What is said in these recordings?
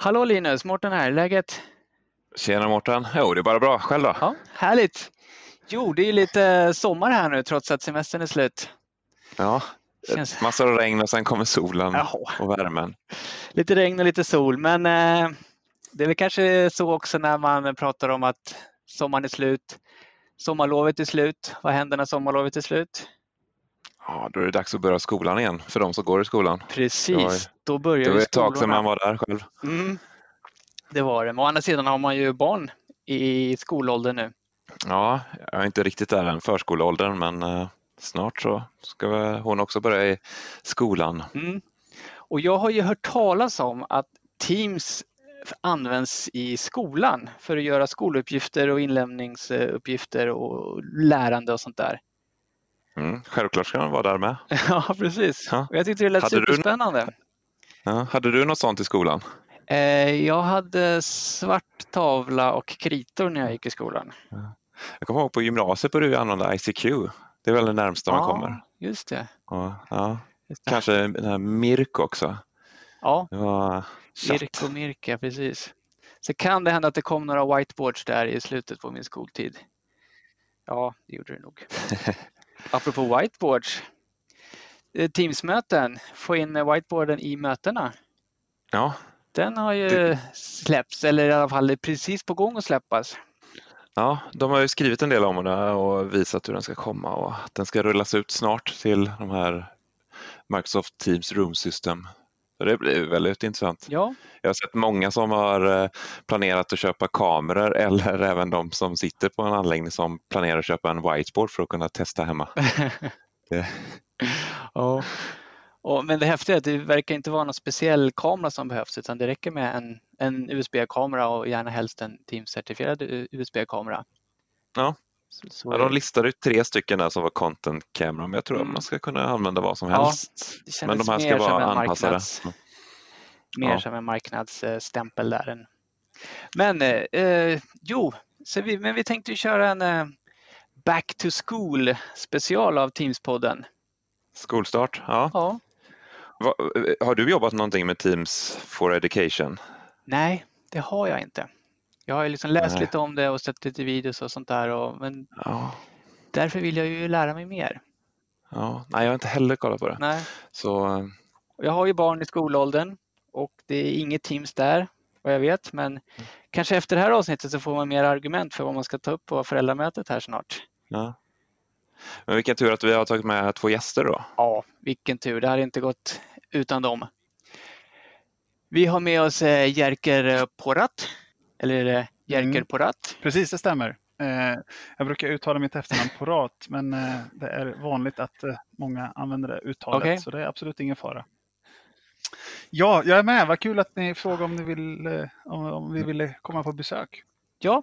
Hallå Linus, Mårten här, läget? Tjena Mårten! Jo, det är bara bra. Själv då? Ja, härligt! Jo, det är lite sommar här nu trots att semestern är slut. Ja, Känns... massor av regn och sen kommer solen Jaha. och värmen. Lite regn och lite sol, men eh, det är väl kanske så också när man pratar om att sommaren är slut. Sommarlovet är slut. Vad händer när sommarlovet är slut? Ja, då är det dags att börja skolan igen för de som går i skolan. Precis, då börjar Det var ett tag sedan man var där själv. Mm, det var det. Men å andra sidan har man ju barn i skolåldern nu. Ja, jag är inte riktigt där än, förskoleåldern, men eh, snart så ska hon också börja i skolan. Mm. Och jag har ju hört talas om att Teams används i skolan för att göra skoluppgifter och inlämningsuppgifter och lärande och sånt där. Mm, självklart ska man vara där med. Ja, precis. Ja. Jag tyckte det lät Hade du- superspännande. Ja, hade du något sånt i skolan? Eh, Jag hade svart tavla och kritor när jag gick i skolan. Jag kommer ihåg på gymnasiet började vi använda ICQ. Det är väl det närmsta man kommer. just det. Ja, ja. Just det. Kanske den här Mirk också. Ja, chatt. Mirk och Mirka, precis. Så kan det hända att det kom några whiteboards där i slutet på min skoltid. Ja, det gjorde det nog. Apropå whiteboards. eh, Teamsmöten, få in eh, whiteboarden i mötena. Ja, Den har ju Det- släppts, eller i alla fall är precis på gång att släppas. Ja, de har ju skrivit en del om det och visat hur den ska komma och att den ska rullas ut snart till de här Microsoft Teams Room System. Det blir väldigt intressant. Ja, Jag har sett många som har eh, planerat att köpa kameror eller även de som sitter på en anläggning som planerar att köpa en whiteboard för att kunna testa hemma. Ja. Och, men det häftiga är att det verkar inte vara någon speciell kamera som behövs utan det räcker med en, en USB-kamera och gärna helst en Teams-certifierad USB-kamera. Ja. Så, så Ja, de listade ut tre stycken där som var content camera men jag tror att Mm. man ska kunna använda vad som Ja, helst. kändes Men de här ska vara anpassade. marknads- mer Ja. som en marknadsstämpel där. än- Men eh, eh, jo, så vi, men vi tänkte ju köra en eh, Back to School special av Teams-podden. Skolstart, ja. Ja. Va, har du jobbat någonting med Teams for Education? Nej, det har jag inte. Jag har ju liksom läst Nej. lite om det och sett lite videos och sånt där. Och, men Ja. därför vill jag ju lära mig mer. ja. Nej, jag har inte heller kollat på det. Nej. Så eh, Jag har ju barn i skolåldern och det är inget Teams där vad jag vet. Men kanske efter det här avsnittet så får man mer argument för vad man ska ta upp på föräldramötet här snart. ja. Men vilken tur att vi har tagit med två gäster då. Ja, vilken tur. Det hade inte gått utan dem. Vi har med oss eh, Jerker Porat. Eller är det Jerker Mm. Porat? Precis, det stämmer. Eh, jag brukar uttala mitt efternamn Porat, men eh, det är vanligt att eh, många använder det uttalet, Okej. så det är absolut ingen fara. Ja, jag är med. Vad kul att ni frågar om, ni vill, om, om vi ville komma på besök. Ja,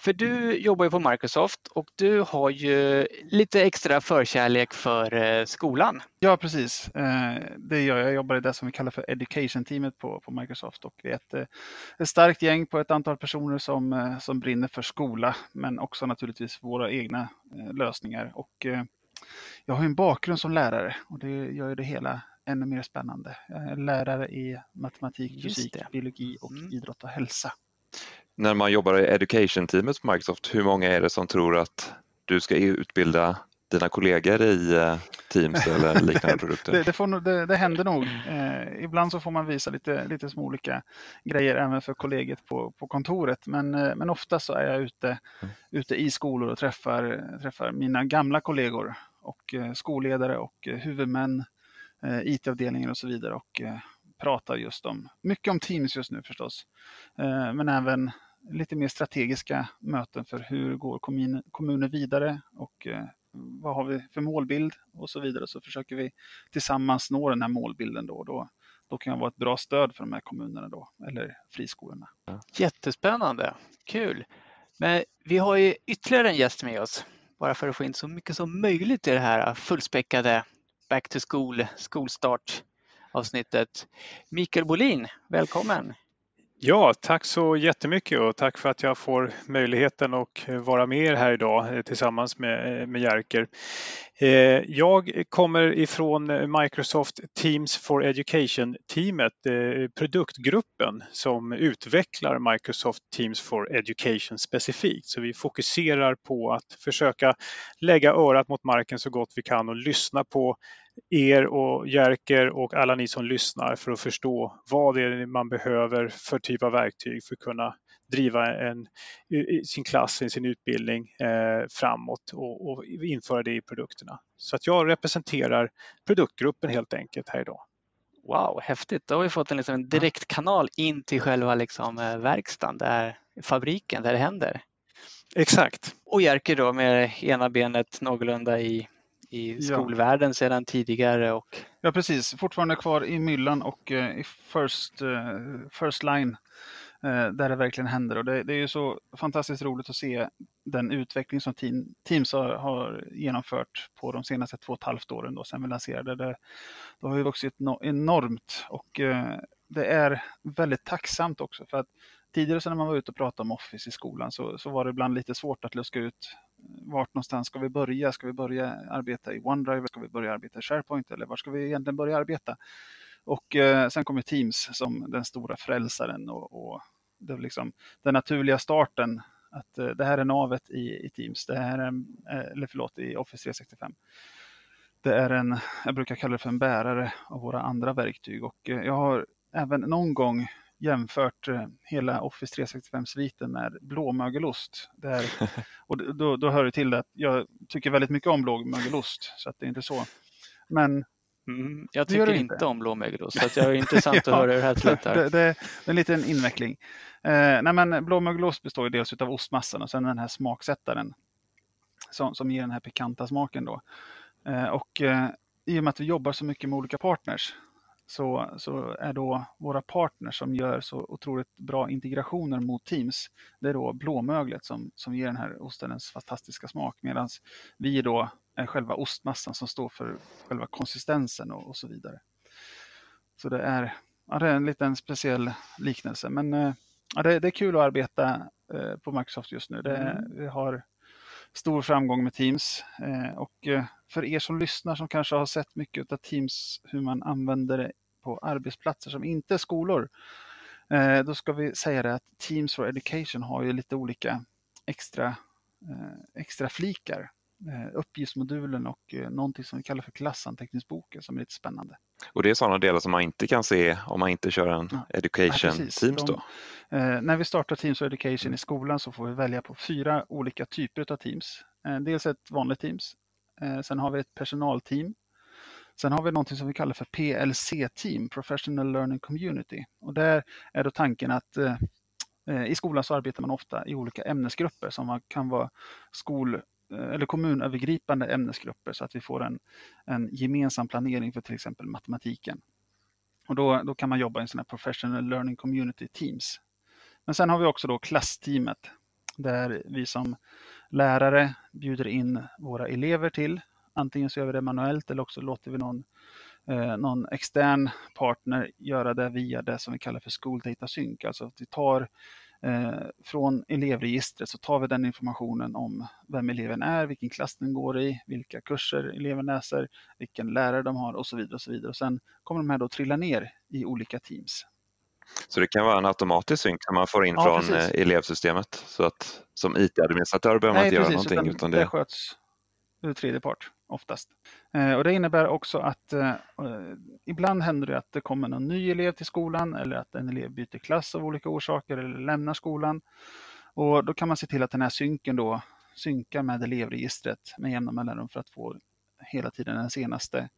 för du jobbar ju på Microsoft och du har ju lite extra förkärlek för eh, skolan. Ja, precis. Eh, det gör jag. Jag jobbar i det som vi kallar för Education-teamet på, på Microsoft och vi är ett, eh, ett starkt gäng på ett antal personer som, som brinner för skola, men också naturligtvis våra egna lösningar. Och, jag har en bakgrund som lärare och det gör ju det hela ännu mer spännande. Jag är lärare i matematik, fysik, det. biologi och Mm. idrott och hälsa. När man jobbar i Education-teamet på Microsoft, hur många är det som tror att du ska utbilda dina kollegor i eh, Teams eller liknande produkter? Det, det, får, det, det händer nog. Eh, ibland så får man visa lite, lite små olika grejer även för kollegiet på, på kontoret. Men, eh, men ofta så är jag ute, Mm. ute i skolor och träffar, träffar mina gamla kollegor och eh, skolledare och eh, huvudmän, eh, IT-avdelningar och så vidare och pratar just om, mycket om Teams just nu förstås. Men även lite mer strategiska möten för hur går kommun, kommuner vidare och eh, vad har vi för målbild och så vidare. Så försöker vi tillsammans nå den här målbilden då. och då. Då kan jag vara ett bra stöd för de här kommunerna då, eller friskolorna. Jättespännande, kul. Men vi har ju ytterligare en gäst med oss, bara för att få in så mycket som möjligt i det här fullspäckade Back to School, skolstart avsnittet. Mikael Bolin, välkommen! Ja, tack så jättemycket och tack för att jag får möjligheten att vara med er här idag eh, tillsammans med, eh, med Jerker. Eh, jag kommer ifrån eh, Microsoft Teams for Education-teamet, eh, produktgruppen som utvecklar Microsoft Teams for Education specifikt. Så vi fokuserar på att försöka lägga örat mot marken så gott vi kan och lyssna på er och Jerker och alla ni som lyssnar för att förstå vad det är man behöver för typ av verktyg för att kunna driva en, sin klass, sin utbildning eh, framåt och, och, införa det i produkterna. Så att jag representerar produktgruppen helt enkelt här idag. Wow, häftigt. Då har vi fått en, liksom, en direktkanal in till själva liksom, eh, verkstaden, där, fabriken, där det händer. Exakt. Och Jerker då med ena benet någorlunda i i skolvärlden ja. sedan tidigare. Och... Ja precis, fortfarande kvar i myllan och uh, i first, uh, first line uh, Eh, där det verkligen händer. Och det, det, är ju så fantastiskt roligt att se den utveckling som team, Teams har, har, genomfört på de senaste två och ett halvt åren då, sedan vi lanserade det. Då har vi vuxit enormt och eh, det är väldigt tacksamt också för att tidigare så när man var ute och pratade om Office i skolan så, så var det ibland lite svårt att luska ut eh, vart någonstans ska vi börja? Ska vi börja arbeta i OneDrive? Ska vi börja arbeta i SharePoint? Eller var ska vi egentligen börja arbeta? Och eh, sen kommer Teams som den stora frälsaren och, och det är liksom den naturliga starten att eh, det här är navet i, i Teams, det här är, eh, eller förlåt, i Office 365. Det är en, jag brukar kalla det för en bärare av våra andra verktyg och eh, jag har även någon gång jämfört eh, hela Office 365-sviten med blåmögelost. Där, och då, då hör det till att jag tycker väldigt mycket om blåmögelost, så att det är inte så. Men Mm, jag tycker inte. inte om blåmögelost, så att jag är intressant ja, att höra hur det här slutar. Det, det, det, är en liten inveckling. Eh, nej, men blåmögelost består ju dels av ostmassan och sen den här smaksättaren som, som ger den här pikanta smaken. Då. Eh, och eh, i och med att vi jobbar så mycket med olika partners så, så är då våra partners som gör så otroligt bra integrationer mot Teams, det är då blåmöglet som, som ger den här osten en fantastiska smak medan vi då är själva ostmassan som står för själva konsistensen och, och så vidare. Så det är, ja, det är en liten speciell liknelse men eh, ja, det, det är kul att arbeta eh, på Microsoft just nu. Det, mm. Vi har stor framgång med Teams. Eh, och för er som lyssnar som kanske har sett mycket av Teams, hur man använder det på arbetsplatser som inte är skolor. Eh, då ska vi säga det att Teams for Education har ju lite olika extra, extra flikar. Eh, uppgiftsmodulen och någonting som vi kallar för klassanteckningsboken som är lite spännande. Och det är sådana delar som man inte kan se om man inte kör en ja. Education ja, Teams då? De, eh, när vi startar Teams for Education i skolan så får vi välja på fyra olika typer av Teams. Eh, dels ett vanligt Teams, eh, sen har vi ett personalteam Sen har vi något som vi kallar för PLC-team, Professional Learning Community. Och där är då tanken att eh, eh, i skolan så arbetar man ofta i olika ämnesgrupper som kan vara skol eh, eller kommunövergripande ämnesgrupper så att vi får en, en gemensam planering för till exempel matematiken. Och då, då kan man jobba i sådana här Professional Learning Community Teams. Men sen har vi också då klassteamet där vi som lärare bjuder in våra elever till Antingen så gör vi det manuellt eller också låter vi någon, eh, någon extern partner göra det via det som vi kallar för School Data Sync. Alltså att vi tar eh, från elevregistret så tar vi den informationen om vem eleven är, vilken klass den går i, vilka kurser eleven läser, vilken lärare de har och så vidare. Och så vidare. Och sen kommer de här då trilla ner i olika teams. Så det kan vara en automatisk synk som man får in ja, från precis. Eh, elevsystemet. Så att som IT-administratör behöver man inte precis, göra någonting. Utan, utan det... det sköts ur tredje part oftast. Eh, och det innebär också att eh, eh, ibland händer det att det kommer någon ny elev till skolan eller att en elev byter klass av olika orsaker eller lämnar skolan. Och då kan man se till att den här synken då synkar med elevregistret med jämna mellanrum för att få hela tiden den senaste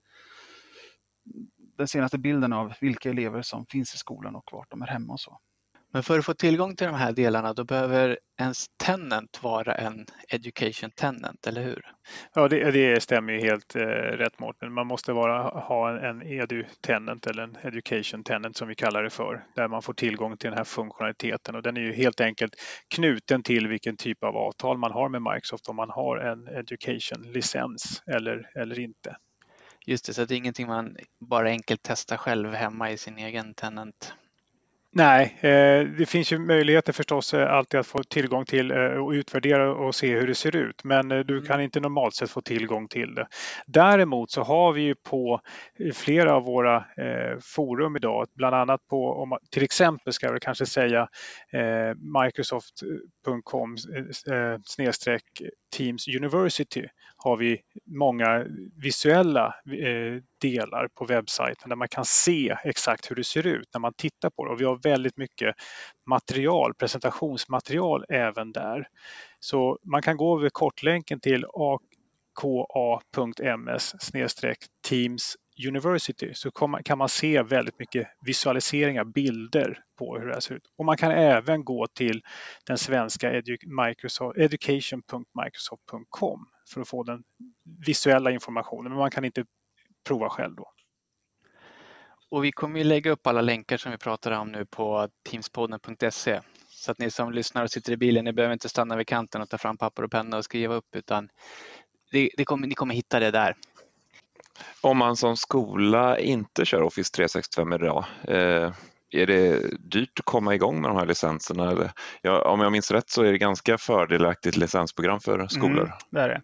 den senaste bilden av vilka elever som finns i skolan och vart de är hemma och så. Men för att få tillgång till de här delarna då behöver ens tenant vara en education tenant, eller hur? Ja, det, det stämmer ju helt eh, rätt Mårten. Man måste vara, ha en, en edu-tenant eller en education tenant som vi kallar det för, där man får tillgång till den här funktionaliteten och den är ju helt enkelt knuten till vilken typ av avtal man har med Microsoft, om man har en education-licens eller, eller inte. Just det, så det är ingenting man bara enkelt testar själv hemma i sin egen tenant. Nej, eh, det finns ju möjligheter förstås eh, alltid att få tillgång till eh, och utvärdera och se hur det ser ut, men du mm. kan inte normalt sett få tillgång till det. Däremot så har vi ju på flera av våra forum idag, bland annat på, till exempel ska jag väl kanske säga Microsoft.com snedstreck Teams University har vi många visuella eh, delar på webbsajten där man kan se exakt hur det ser ut när man tittar på det. Och vi har väldigt mycket material, presentationsmaterial även där. Så man kan gå över kortlänken till aka.ms Teams University så kan man se väldigt mycket visualiseringar, bilder på hur det ser ut. Och man kan även gå till den svenska education.microsoft.com för att få den visuella informationen, men man kan inte prova själv då. Och vi kommer ju lägga upp alla länkar som vi pratar om nu på teamspodden.se. Så att ni som lyssnar och sitter i bilen, ni behöver inte stanna vid kanten och ta fram papper och penna och skriva upp utan det, det kommer, ni kommer hitta det där. Om man som skola inte kör Office 365 idag, eh, är det dyrt att komma igång med de här licenserna? Eller? Ja, om jag minns rätt så är det ganska fördelaktigt licensprogram för skolor. Mm, det är det.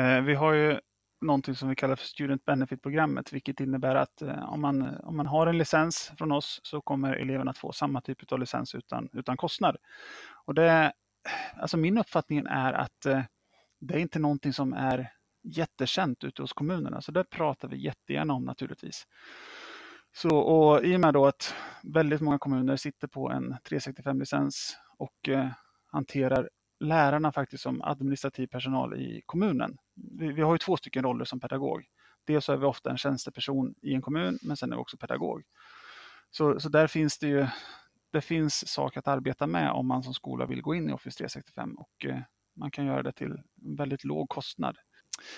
Eh, vi har ju någonting som vi kallar för Student Benefit-programmet, vilket innebär att eh, om, man, om man har en licens från oss så kommer eleverna att få samma typ av licens utan, utan kostnad. Och det, alltså min uppfattning är att eh, det är inte någonting som är jättekänt ute hos kommunerna, så det pratar vi jättegärna om naturligtvis. Så, och I och med då att väldigt många kommuner sitter på en 365-licens och eh, hanterar lärarna faktiskt som administrativ personal i kommunen. Vi, vi har ju två stycken roller som pedagog. Dels så är vi ofta en tjänsteperson i en kommun, men sen är vi också pedagog. Så, så där finns det ju det finns saker att arbeta med om man som skola vill gå in i Office 365 och eh, man kan göra det till väldigt låg kostnad.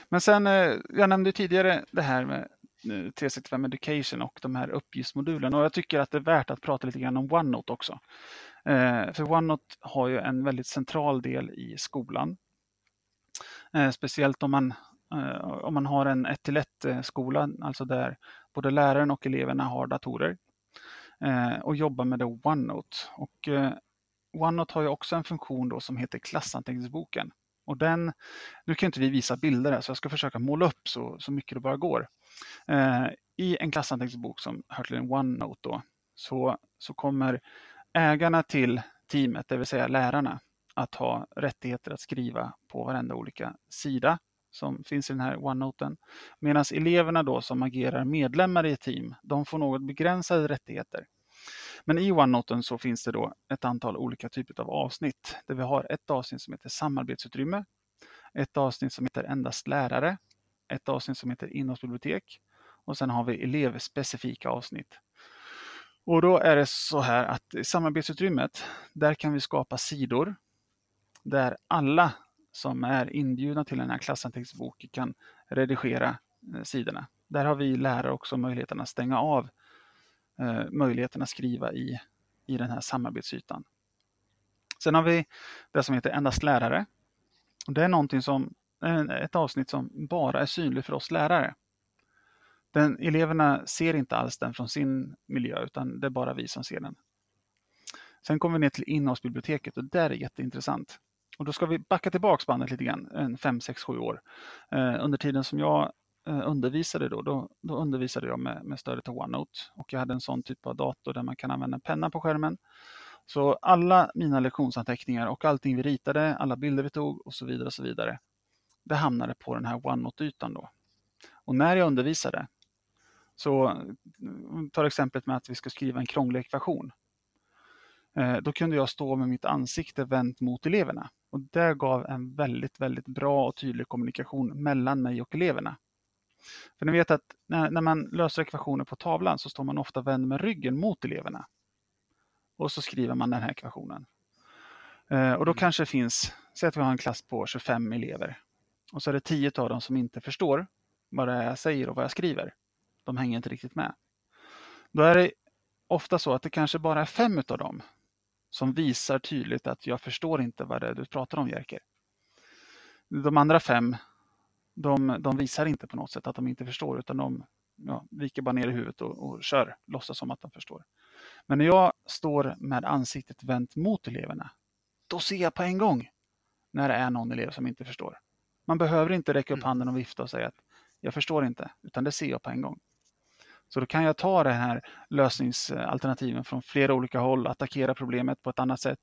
Men sen, eh, jag nämnde tidigare det här med eh, 365 Education och de här uppgiftsmodulerna och jag tycker att det är värt att prata lite grann om OneNote också. Eh, för OneNote har ju en väldigt central del i skolan. Speciellt om man, om man har en 1-1 skola, alltså där både läraren och eleverna har datorer och jobbar med OneNote. Och OneNote har ju också en funktion då som heter klassanteckningsboken. Och den, nu kan inte vi visa bilder här, så jag ska försöka måla upp så, så mycket det bara går. Eh, I en klassanteckningsbok som hör till en OneNote då, så, så kommer ägarna till teamet, det vill säga lärarna, att ha rättigheter att skriva på varenda olika sida som finns i den här OneNoten. Medan eleverna då som agerar medlemmar i ett team, de får något begränsade rättigheter. Men i OneNoten så finns det då ett antal olika typer av avsnitt. Där vi har ett avsnitt som heter samarbetsutrymme, ett avsnitt som heter endast lärare, ett avsnitt som heter innehållsbibliotek och sen har vi elevspecifika avsnitt. Och då är det så här att i samarbetsutrymmet, där kan vi skapa sidor där alla som är inbjudna till den här klassanteckningsboken kan redigera eh, sidorna. Där har vi lärare också möjligheten att stänga av eh, Eh, möjligheten att skriva i, i den här samarbetsytan. Sen har vi det som heter endast lärare. Det är någonting som, ett avsnitt som bara är synligt för oss lärare. Den, eleverna ser inte alls den från sin miljö utan det är bara vi som ser den. Sen kommer vi ner till innehållsbiblioteket och där är jätteintressant. Och då ska vi backa tillbaks bandet lite grann, en 5, 6, 7 år. Eh, under tiden som jag Eh, undervisade då, då, då, undervisade jag med, med stödet av OneNote och jag hade en sån typ av dator där man kan använda en penna på skärmen. Så alla mina lektionsanteckningar och allting vi ritade, alla bilder vi tog och så vidare och så vidare. Det hamnade på den här OneNote-ytan då. Och när jag undervisade så mm, tar exemplet med att vi ska skriva en krånglig ekvation. Eh, då kunde jag stå med mitt ansikte vänt mot eleverna och det gav en väldigt, väldigt bra och tydlig kommunikation mellan mig och eleverna. För ni vet att när, man löser ekvationer på tavlan så står man ofta vänd med ryggen mot eleverna. Och så skriver man den här ekvationen. Eh, och då mm. kanske det finns, säg att vi har en klass på 25 elever och så är det 10 av dem som inte förstår vad det är jag säger och vad jag skriver de hänger inte riktigt med. Då är det ofta så att det kanske bara är fem av dem som visar tydligt att jag förstår inte vad det är du pratar om Jerker. De andra fem, de, de visar inte på något sätt att de inte förstår utan de ja, viker bara ner i huvudet och, och kör, låtsas som att de förstår. Men när jag står med ansiktet vänt mot eleverna, då ser jag på en gång när det är någon elev som inte förstår. Man behöver inte räcka upp Mm. handen och vifta och säga att jag förstår inte, utan det ser jag på en gång. Så då kan jag ta det här lösningsalternativen från flera olika håll, attackera problemet på ett annat sätt,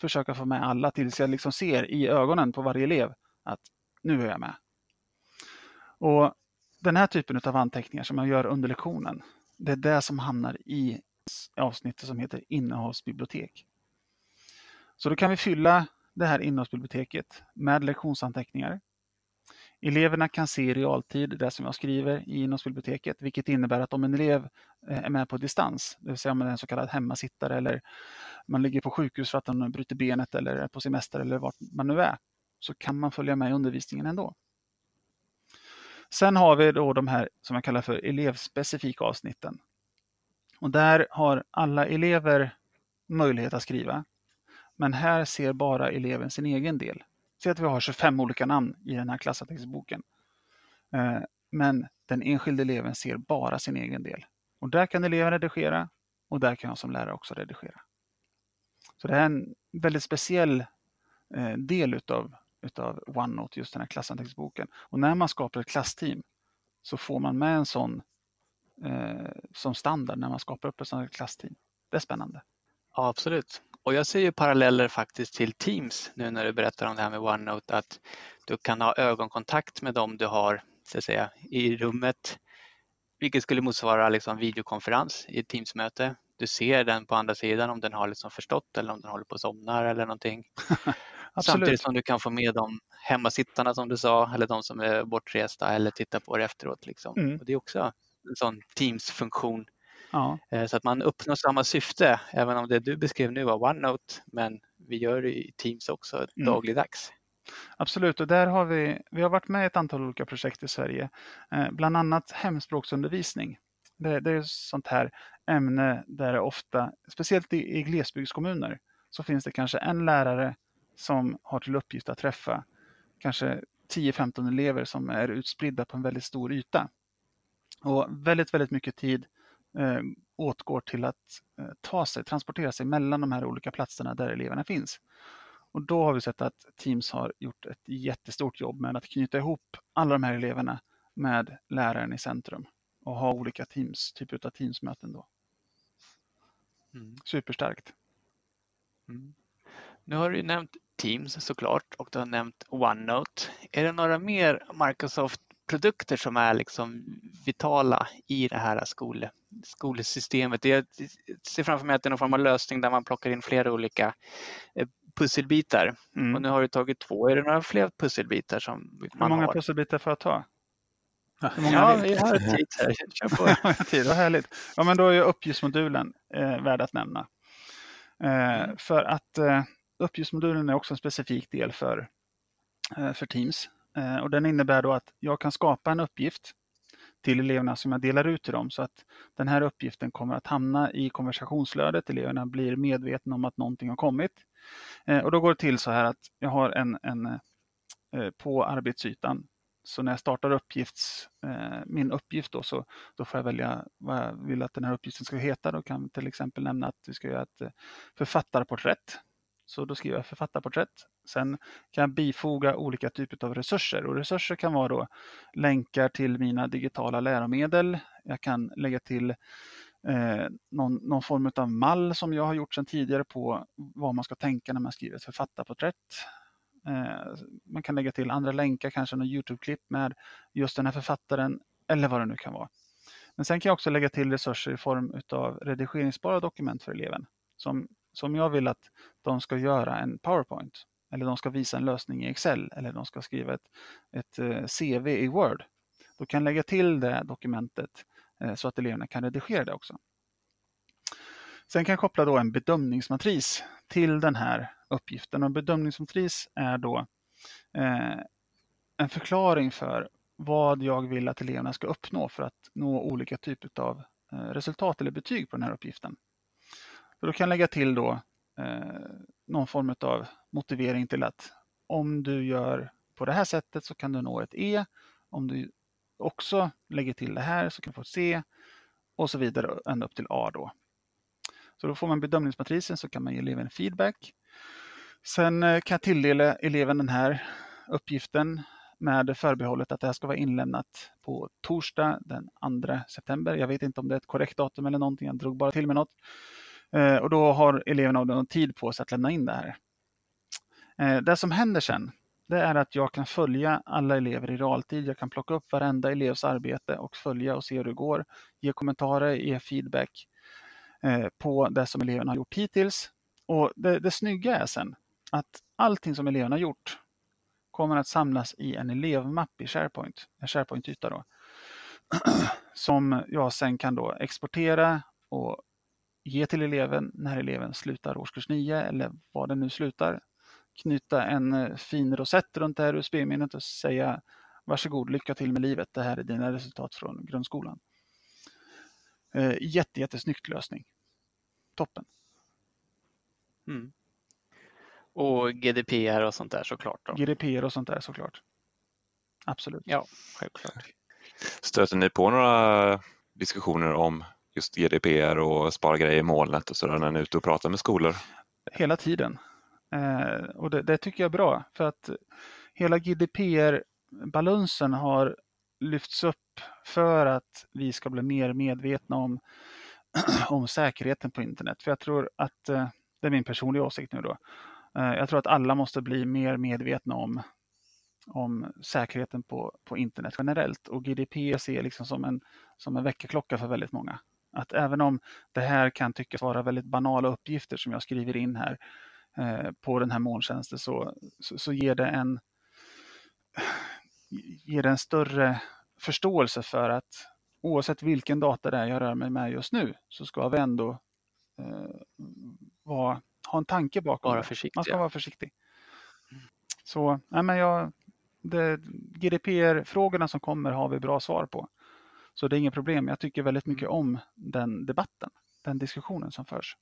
försöka få med alla tills jag liksom ser i ögonen på varje elev att nu är jag med. Och Den här typen av anteckningar som jag gör under lektionen, det är det som hamnar i avsnittet som heter innehållsbibliotek. Så då kan vi fylla det här innehållsbiblioteket med lektionsanteckningar. Eleverna kan se i realtid det som jag skriver i innehållsbiblioteket, vilket innebär att om en elev eh, är med på distans, det vill säga om man är en så kallad hemmasittare eller man ligger på sjukhus för att man bryter benet eller är på semester eller vart man nu är, så kan man följa med i undervisningen ändå. Sen har vi då de här som jag kallar för elevspecifika avsnitten. Och där har alla elever möjlighet att skriva. Men här ser bara eleven sin egen del. Säg att vi har 25 olika namn i den här klassattextboken. Eh, men den enskilde eleven ser bara sin egen del. Och där kan eleven redigera och där kan jag som lärare också redigera. Så det är en väldigt speciell eh, del utav, utav OneNote, just den här klassanteckningsboken. Och när man skapar ett klassteam så får man med en sån eh, som standard när man skapar upp ett sånt här klassteam. Det är spännande. Ja, absolut. Och jag ser ju paralleller faktiskt till Teams nu när du berättar om det här med OneNote, att du kan ha ögonkontakt med dem du har så att säga, i rummet, vilket skulle motsvara liksom videokonferens i ett Teamsmöte. Du ser den på andra sidan om den har liksom förstått eller om den håller på att somna eller någonting. Samtidigt som du kan få med de hemmasittarna som du sa, eller de som är bortresta eller titta på det efteråt. Liksom. Mm. Och det är också en sån Teams-funktion Ja, Eh, Så att man uppnår samma syfte, även om det du beskrev nu var OneNote, men vi gör det i Teams också Mm. dagligdags. absolut. Och där har vi, vi har varit med i ett antal olika projekt i Sverige. Eh, bland annat hemspråksundervisning. Det, det är ett sånt här ämne där det ofta, speciellt i, i glesbygdskommuner, så finns det kanske en lärare som har till uppgift att träffa kanske 10-15 elever som är utspridda på en väldigt stor yta. Och väldigt, väldigt mycket tid eh, åtgår till att eh, ta sig, transportera sig mellan de här olika platserna där eleverna finns. Och då har vi sett att Teams har gjort ett jättestort jobb med att knyta ihop alla de här eleverna med läraren i centrum och ha olika teams, typer av Teamsmöten då. Mm. Superstarkt. Mm. Nu har du ju nämnt Teams såklart och du har nämnt OneNote. Är det några mer Microsoft-produkter som är liksom vitala i det här skol, skolsystemet? Jag ser framför mig att det är någon form av lösning där man plockar in flera olika eh, pusselbitar. Mm. Och nu har du tagit två. Är det några fler pusselbitar som Hur man många har? pusselbitar får jag ta? Hur många Ja, vi har tid här. Kör på. Ja, tid, vad härligt. Ja, men då är uppgiftsmodulen eh, värd att nämna. Eh, Mm. För att eh, uppgiftsmodulen är också en specifik del för, eh, för Teams. Eh, och den innebär då att jag kan skapa en uppgift till eleverna som jag delar ut till dem så att den här uppgiften kommer att hamna i konversationsflödet. Eleverna blir medvetna om att någonting har kommit. Eh, och då går det till så här att jag har en, en på arbetsytan så när jag startar uppgifts, min uppgift då, så då får jag välja vad jag vill att den här uppgiften ska heta. Då kan vi till exempel nämna att vi ska göra ett författarporträtt. Så då skriver jag författarporträtt. Sen kan jag bifoga olika typer av resurser och resurser kan vara då länkar till mina digitala läromedel. Jag kan lägga till eh, någon, någon form av mall som jag har gjort sedan tidigare på vad man ska tänka när man skriver ett författarporträtt. Eh, man kan lägga till andra länkar, kanske någon Youtube-klipp med just den här författaren eller vad det nu kan vara. Men sen kan jag också lägga till resurser i form av redigeringsbara dokument för eleven. Som, som jag vill att de ska göra en PowerPoint eller de ska visa en lösning i Excel eller de ska skriva ett, ett eh, CV i Word. Då kan jag lägga till det dokumentet eh, så att eleverna kan redigera det också. Sen kan jag koppla då en bedömningsmatris till den här uppgiften. Och bedömningsmatris är då eh, en förklaring för vad jag vill att eleverna ska uppnå för att nå olika typer av resultat eller betyg på den här uppgiften. Så då kan jag lägga till då eh, någon form av motivering till att om du gör på det här sättet så kan du nå ett E. Om du också lägger till det här så kan du få ett C och så vidare ända upp till A då. Så Så då får man bedömningsmatrisen så kan man ge eleven feedback. Sen eh, kan jag tilldela eleven den här uppgiften med förbehållet att det här ska vara inlämnat på torsdag den 2 september. Jag vet inte om det är ett korrekt datum eller någonting, jag drog bara till med något. Eh, och då har eleverna någon tid på sig att lämna in det här. Eh, det som händer sen, det är att jag kan följa alla elever i realtid. Jag kan plocka upp varenda elevs arbete och följa och se hur det går. Ge kommentarer, ge feedback eh, på det som eleverna har gjort hittills. Och det, det snygga är sen att allting som eleverna har gjort kommer att samlas i en elevmapp i SharePoint, en SharePoint-yta då, som jag sen kan då exportera och ge till eleven när eleven slutar årskurs 9 eller vad den nu slutar. Knyta en eh, fin rosett runt det här USB-minnet och säga varsågod, lycka till med livet, det här är dina resultat från grundskolan. Eh, jätte, jättesnyggt lösning. Toppen. Mm. Och GDPR och sånt där såklart. Då. GDPR och sånt där såklart. Absolut. Ja, självklart. Stöter ni på några diskussioner om just GDPR och spara grejer i molnet och sådär när ni är ute och pratar med skolor? Hela tiden. Eh, och det, det, tycker jag är bra för att hela GDPR-balansen har lyfts upp för att vi ska bli mer medvetna om, om säkerheten på internet. För jag tror att, eh, det är min personliga åsikt nu då, Eh, jag tror att alla måste bli mer medvetna om, om säkerheten på, på internet generellt och GDPR ser liksom som en, som en väckarklocka för väldigt många. Att även om det här kan tyckas vara väldigt banala uppgifter som jag skriver in här eh, på den här molntjänsten så, så, så, ger det en ger det en större förståelse för att oavsett vilken data det är jag rör mig med just nu så ska vi ändå eh, vara ha en tanke bakom vara. Försiktig, Man ska vara försiktig. Så nej, men jag, GDPR-frågorna som kommer har vi bra svar på. Så det är inget problem. Jag tycker väldigt mycket mm. om den debatten, den diskussionen som förs.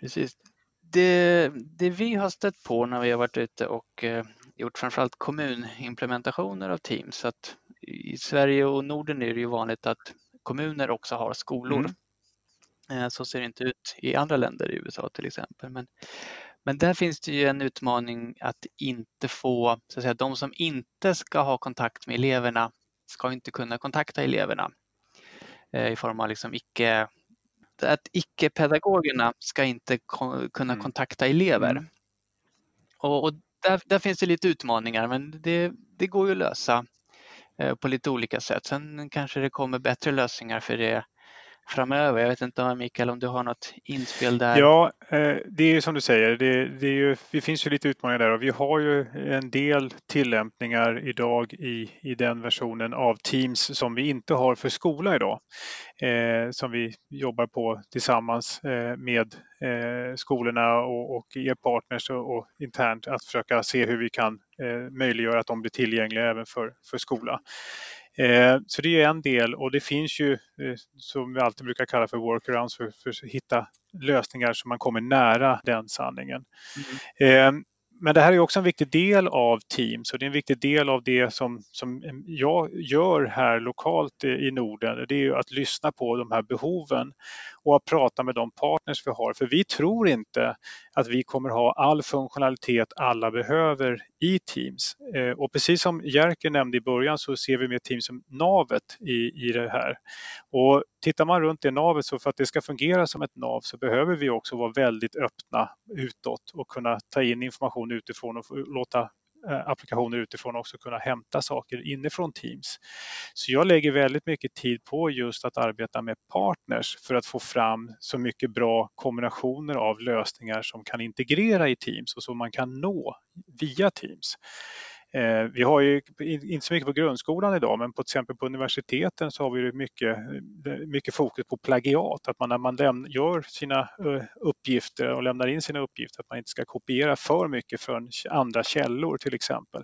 Precis. Det, det vi har stött på när vi har varit ute och eh, gjort framförallt kommunimplementationer av Teams, att i Sverige och Norden är det ju vanligt att kommuner också har skolor. Mm. Eh, så ser det inte ut i andra länder, i USA till exempel. Men, men där finns det ju en utmaning att inte få, så att säga, de som inte ska ha kontakt med eleverna ska inte kunna kontakta eleverna eh, i form av liksom icke, att icke-pedagogerna ska inte kunna mm. kontakta elever. Mm. Och, och där, där, finns det lite utmaningar men det, det går ju att lösa eh, på lite olika sätt. Sen kanske det kommer bättre lösningar för det framöver. Jag vet inte Mikael om du har något inspel där? Ja, eh, det är ju som du säger, det, det, ju, det, finns ju lite utmaningar där och vi har ju en del tillämpningar idag i, i den versionen av Teams som vi inte har för skola idag. Eh, som vi jobbar på tillsammans eh, med eh, skolorna och, och er partners och, och, internt att försöka se hur vi kan eh, möjliggöra att de blir tillgängliga även för, för skola. Eh, så det är en del och det finns ju, eh, som vi alltid brukar kalla för workarounds, för, för att hitta lösningar så man kommer nära den sanningen. Mm. Eh, men det här är också en viktig del av Teams och det är en viktig del av det som, som jag gör här lokalt i Norden. Det är att lyssna på de här behoven och att prata med de partners vi har. För vi tror inte att vi kommer ha all funktionalitet alla behöver i Teams. Eh, och precis som Jerker nämnde i början så ser vi med Teams som navet i, i det här. Och tittar man runt det navet så för att det ska fungera som ett nav så behöver vi också vara väldigt öppna utåt och kunna ta in information utifrån och låta Eh, applikationer utifrån också kunna hämta saker inifrån Teams. Så jag lägger väldigt mycket tid på just att arbeta med partners för att få fram så mycket bra kombinationer av lösningar som kan integrera i Teams och som man kan nå via Teams. Eh, vi har ju inte så mycket på grundskolan idag, men på till exempel på universiteten så har vi mycket, eh, mycket fokus på plagiat. Att man när man lämna, gör sina eh, uppgifter och lämnar in sina uppgifter, att man inte ska kopiera för mycket från andra källor till exempel.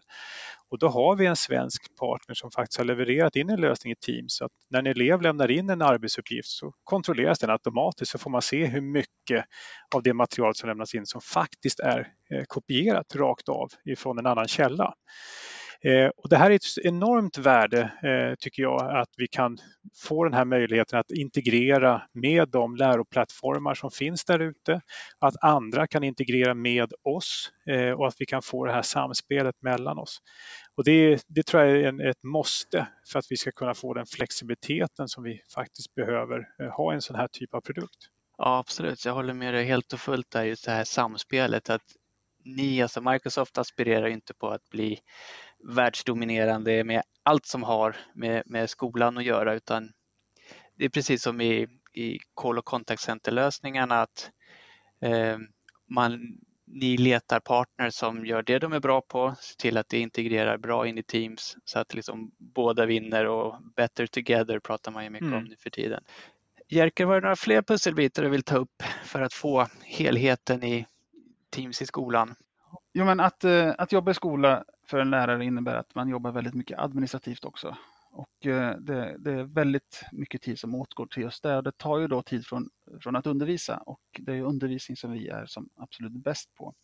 Och då har vi en svensk partner som faktiskt har levererat in en lösning i Teams. Så att när en elev lämnar in en arbetsuppgift så kontrolleras den automatiskt så får man se hur mycket av det material som lämnas in som faktiskt är eh, kopierat rakt av ifrån en annan källa. Eh, och det här är ett enormt värde eh, tycker jag att vi kan få den här möjligheten att integrera med de läroplattformar som finns där ute, att andra kan integrera med oss eh, och att vi kan få det här samspelet mellan oss. Och det, det tror jag är en, ett måste för att vi ska kunna få den flexibiliteten som vi faktiskt behöver ha i en sån här typ av produkt. Ja, absolut. Jag håller med dig helt och fullt där, just det här samspelet. Att ni, alltså Microsoft aspirerar inte på att bli världsdominerande med allt som har med, med skolan att göra utan det är precis som i, i call och contact center-lösningarna att eh, man, ni letar partners som gör det de är bra på, ser till att det integrerar bra in i Teams så att liksom båda vinner och better together pratar man ju mycket mm. om nu för tiden. Jerker, var det några fler pusselbitar du vill ta upp för att få helheten i Teams i skolan? Jo, men att, eh, att jobba i skola för en lärare innebär att man jobbar väldigt mycket administrativt också. Och eh, det, det, är väldigt mycket tid som åtgår till just det. Och det tar ju då tid från, från att undervisa och det är undervisning som vi är som absolut bäst på.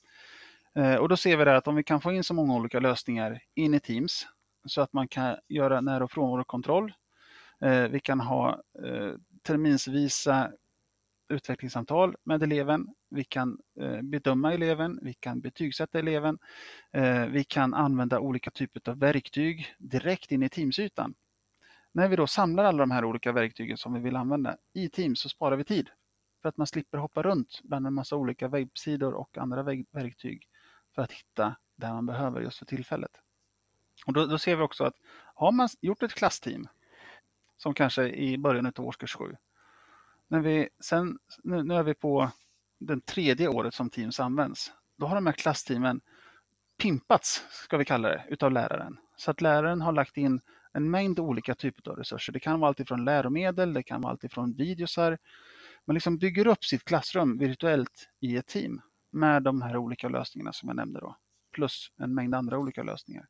Eh, och då ser vi det att om vi kan få in så många olika lösningar in i Teams så att man kan göra när och frånvarokontroll. Eh, vi kan ha terminsvisa utvecklingssamtal med eleven. Vi kan eh, bedöma eleven, vi kan betygsätta eleven. Eh, vi kan använda olika typer av verktyg direkt in i Teamsytan. När vi då samlar alla de här olika verktygen som vi vill använda i Teams så sparar vi tid. För att man slipper hoppa runt bland en massa olika webbsidor och andra verktyg för att hitta där man behöver just för tillfället. Och då, då ser vi också att har man gjort ett klassteam som kanske i början av årskurs 7 när vi sen, nu, nu är vi på det tredje året som Teams används. Då har de här klassteamen pimpats, ska vi kalla det, utav läraren. Så att läraren har lagt in en mängd olika typer av resurser. Det kan vara alltifrån läromedel, det kan vara alltifrån videosar. Man liksom bygger upp sitt klassrum virtuellt i ett team med de här olika lösningarna som jag nämnde då. Plus en mängd andra olika lösningar.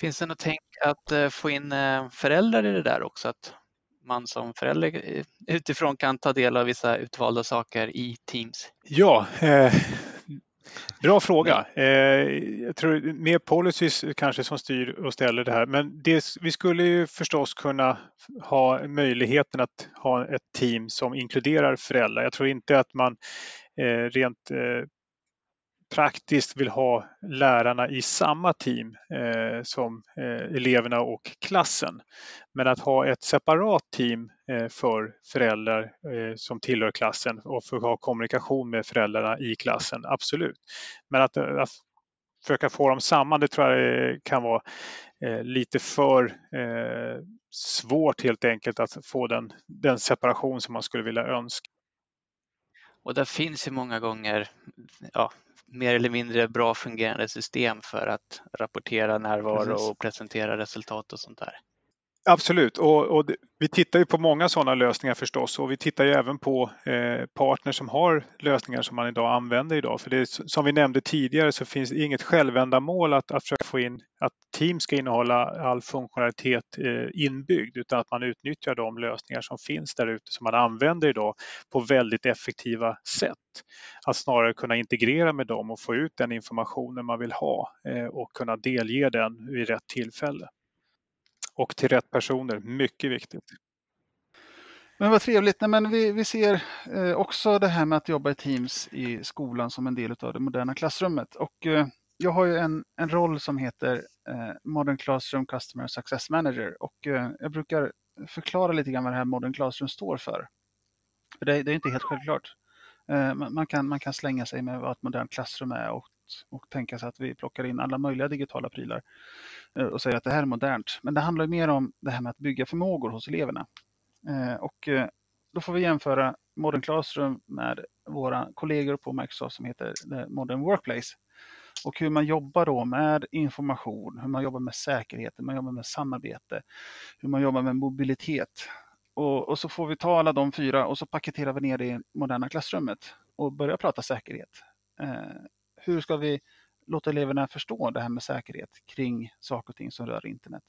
Finns det något tänk att eh, få in eh, föräldrar i det där också? Att man som förälder eh, utifrån kan ta del av vissa utvalda saker i Teams? Ja, eh, bra fråga. Eh, jag tror mer policies kanske som styr och ställer det här. Men det, vi skulle ju förstås kunna ha möjligheten att ha ett team som inkluderar föräldrar. Jag tror inte att man eh, rent eh, praktiskt vill ha lärarna i samma team eh, som eh, eleverna och klassen. Men att ha ett separat team eh, för föräldrar eh, som tillhör klassen och för att ha kommunikation med föräldrarna i klassen, absolut. Men att, eh, att försöka få dem samman, det tror jag eh, kan vara eh, lite för eh, svårt helt enkelt att få den, den separation som man skulle vilja önska. Och där finns ju många gånger ja, mer eller mindre bra fungerande system för att rapportera närvaro Precis. och presentera resultat och sånt där. Absolut, och, och, vi tittar ju på många sådana lösningar förstås och vi tittar ju även på eh, partners som har lösningar som man idag använder idag. För det som vi nämnde tidigare så finns det inget självändamål att, att försöka få in att team ska innehålla all funktionalitet eh, inbyggd utan att man utnyttjar de lösningar som finns där ute som man använder idag på väldigt effektiva sätt. Att snarare kunna integrera med dem och få ut den informationen man vill ha eh, och kunna delge den vid rätt tillfälle och till rätt personer. Mycket viktigt. Men vad trevligt. Nej, men vi, vi ser eh, också det här med att jobba i Teams i skolan som en del av det moderna klassrummet. Och, eh, jag har ju en, en roll som heter eh, Modern Classroom Customer Success Manager och eh, jag brukar förklara lite grann vad det här Modern Classroom står för. för det, det är inte helt självklart. Eh, man, kan, man kan slänga sig med vad ett modernt klassrum är och, och tänka sig att vi plockar in alla möjliga digitala prylar. Eh, och säger att det här är modernt. Men det handlar mer om det här med att bygga förmågor hos eleverna. Eh, och eh, då får vi jämföra Modern Classroom med våra kollegor på Microsoft som heter Modern Workplace. Och hur man jobbar då med information, hur man jobbar med säkerhet, hur man jobbar med samarbete, hur man jobbar med mobilitet. Och, och så får vi ta alla de fyra och så paketerar vi ner det i moderna klassrummet och börjar prata säkerhet. Eh, hur ska vi låta eleverna förstå det här med säkerhet kring saker och ting som rör internet.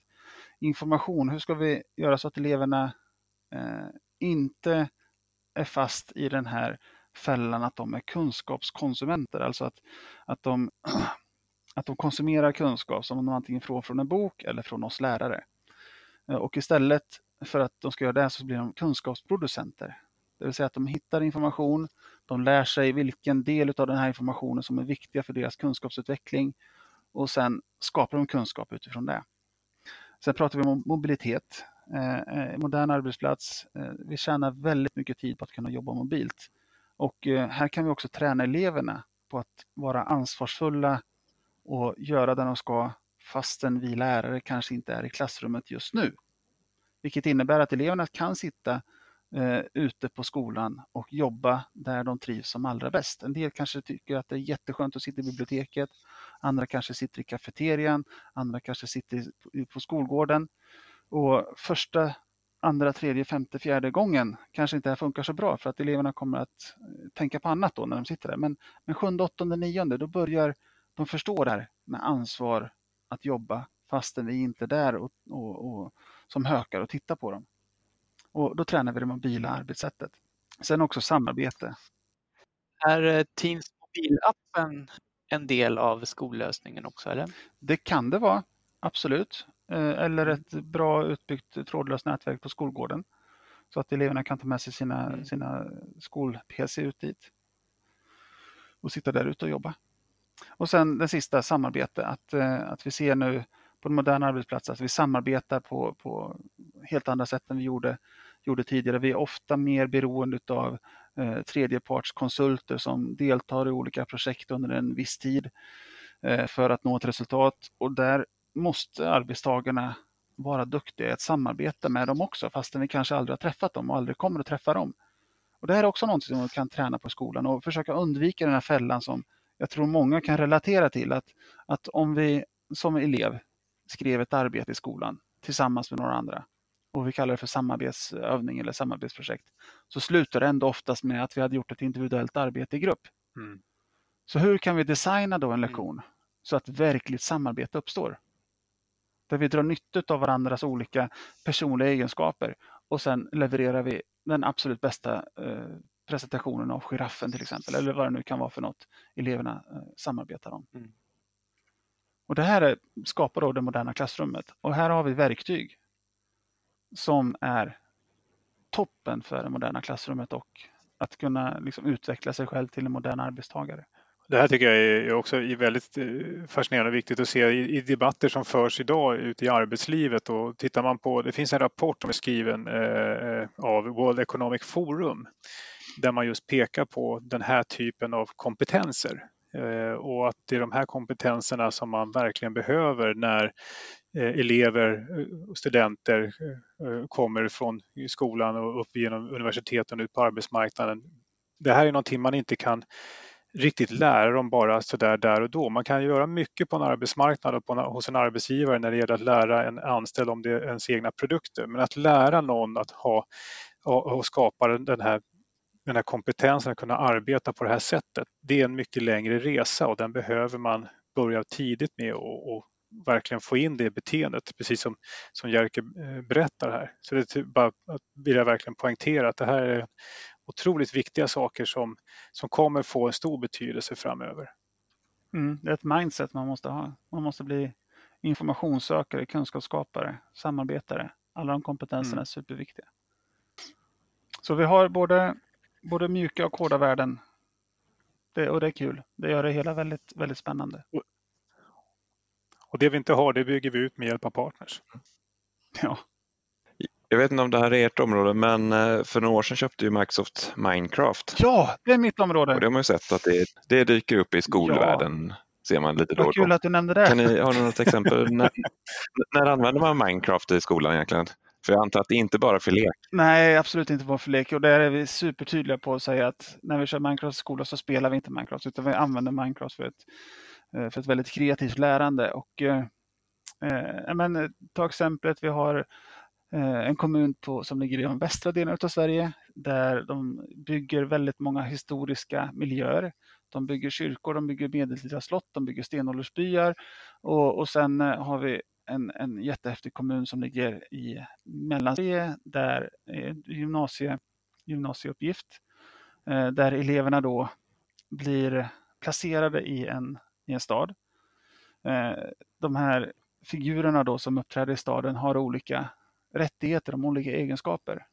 Information, hur ska vi göra så att eleverna eh, inte är fast i den här fällan att de är kunskapskonsumenter, alltså att, att de att de konsumerar kunskap som de antingen får från en bok eller från oss lärare. Eh, och istället för att de ska göra det så blir de kunskapsproducenter. Det vill säga att de hittar information, de lär sig vilken del av den här informationen som är viktiga för deras kunskapsutveckling och sen skapar de kunskap utifrån det. Sen pratar vi om mobilitet. Eh, eh, modern arbetsplats. Eh, vi tjänar väldigt mycket tid på att kunna jobba mobilt. Och eh, här kan vi också träna eleverna på att vara ansvarsfulla och göra det de ska fastän vi lärare kanske inte är i klassrummet just nu. Vilket innebär att eleverna kan sitta eh, ute på skolan och jobba där de trivs som allra bäst. En del kanske tycker att det är jätteskönt att sitta i biblioteket. Andra kanske sitter i kafeterian. Andra kanske sitter på skolgården. Och första, andra, tredje, femte, fjärde gången kanske inte det här funkar så bra för att eleverna kommer att eh, tänka på annat då när de sitter där. Men, men sjunde, åttonde, nionde, då börjar de förstå det här med ansvar att jobba fastän vi inte är där och, och, och som hökar och tittar på dem. Och då tränar vi det mobila arbetssättet. Sen också samarbete. Är eh, Teams mobilappen en del av skollösningen också? Eller? Det kan det vara, absolut. Eh, eller ett bra utbyggt trådlöst nätverk på skolgården. Så att eleverna kan ta med sig sina, mm. sina skol-PC ut dit. Och sitta där ute och jobba. Och sen det sista, samarbete. Att, eh, att vi ser nu på en modern arbetsplats att vi samarbetar på, på helt andra sätt än vi gjorde, gjorde tidigare. Vi är ofta mer beroende av eh, tredjepartskonsulter som deltar i olika projekt under en viss tid eh, för att nå ett resultat. Och där måste arbetstagarna vara duktiga i att samarbeta med dem också fastän vi kanske aldrig har träffat dem och aldrig kommer att träffa dem. Och Det här är också något som man kan träna på i skolan och försöka undvika den här fällan som jag tror många kan relatera till. Att, att om vi som elev skrev ett arbete i skolan tillsammans med några andra och vi kallar det för samarbetsövning eller samarbetsprojekt så slutar det ändå oftast med att vi hade gjort ett individuellt arbete i grupp. Mm. Så hur kan vi designa då en mm. lektion mm. så att verkligt samarbete uppstår? Där vi drar nytta av varandras olika personliga egenskaper och sen levererar vi den absolut bästa eh, presentationen av giraffen till exempel, eller vad det nu kan vara för något eleverna eh, samarbetar om. Mm. Och Det här är, skapar då det moderna klassrummet och här har vi verktyg som är toppen för det moderna klassrummet och att kunna liksom utveckla sig själv till en modern arbetstagare. Det här tycker jag är också väldigt eh, fascinerande och viktigt att se i debatter som förs idag ute i arbetslivet. Och tittar man på, det finns en rapport som är skriven eh, eh, av World Economic Forum där man just pekar på den här typen av kompetenser Eh, och att det är de här kompetenserna som man verkligen behöver när eh, elever eh, och studenter kommer från skolan och upp genom universiteten och ut på arbetsmarknaden. Det här är någonting man inte kan riktigt lära dem bara sådär där och då. Man kan göra mycket på en arbetsmarknad och på en, hos en arbetsgivare när det gäller att lära en anställd om det är ens egna produkter. Men att lära någon att ha och skapa den här, den här kompetensen att kunna arbeta på det här sättet, det är en mycket längre resa och den behöver man börja tidigt med och, och verkligen få in det beteendet, precis som, som Jerker eh, berättar här. Så det bara vill jag verkligen poängtera att det här är otroligt viktiga saker som, som kommer få en stor betydelse framöver. Mm, det är ett mindset man måste ha. Man måste bli informationssökare, kunskapsskapare, samarbetare. Alla de kompetenserna mm. är superviktiga. Så vi har både, både mjuka och hårda värden. Det, och det är kul. Det gör det hela väldigt, väldigt spännande. Och det vi inte har, det bygger vi ut med hjälp av partners. Ja, jag vet inte om det här är ert område, men eh, för några år sedan köpte ju Microsoft Minecraft. Ja, det är mitt område. Och det har man ju sett att det, det dyker upp i skolvärlden. Ja. Ser man lite då då. Kul att du nämnde det. Kan ni, har ni något exempel? när, när använder man Minecraft i skolan egentligen? För jag antar att det inte bara är för lek? Nej, absolut inte bara för lek. Och där är vi supertydliga på att säga att när vi kör Minecraft i skolan så spelar vi inte Minecraft, utan vi använder Minecraft för ett, eh, för ett väldigt kreativt lärande. Och, eh, eh men, ta exemplet, vi har Eh, en kommun på, som ligger i de västra delarna av Sverige där de bygger väldigt många historiska miljöer. De bygger kyrkor, de bygger medeltida slott, de bygger stenåldersbyar och, och sen eh, har vi en, en jättehäftig kommun som ligger i Mellansverige där gymnasie, gymnasieuppgift eh, där eleverna då blir placerade i en, i en stad eh, de här figurerna då som uppträder i staden har olika rättigheter, de olika egenskaper.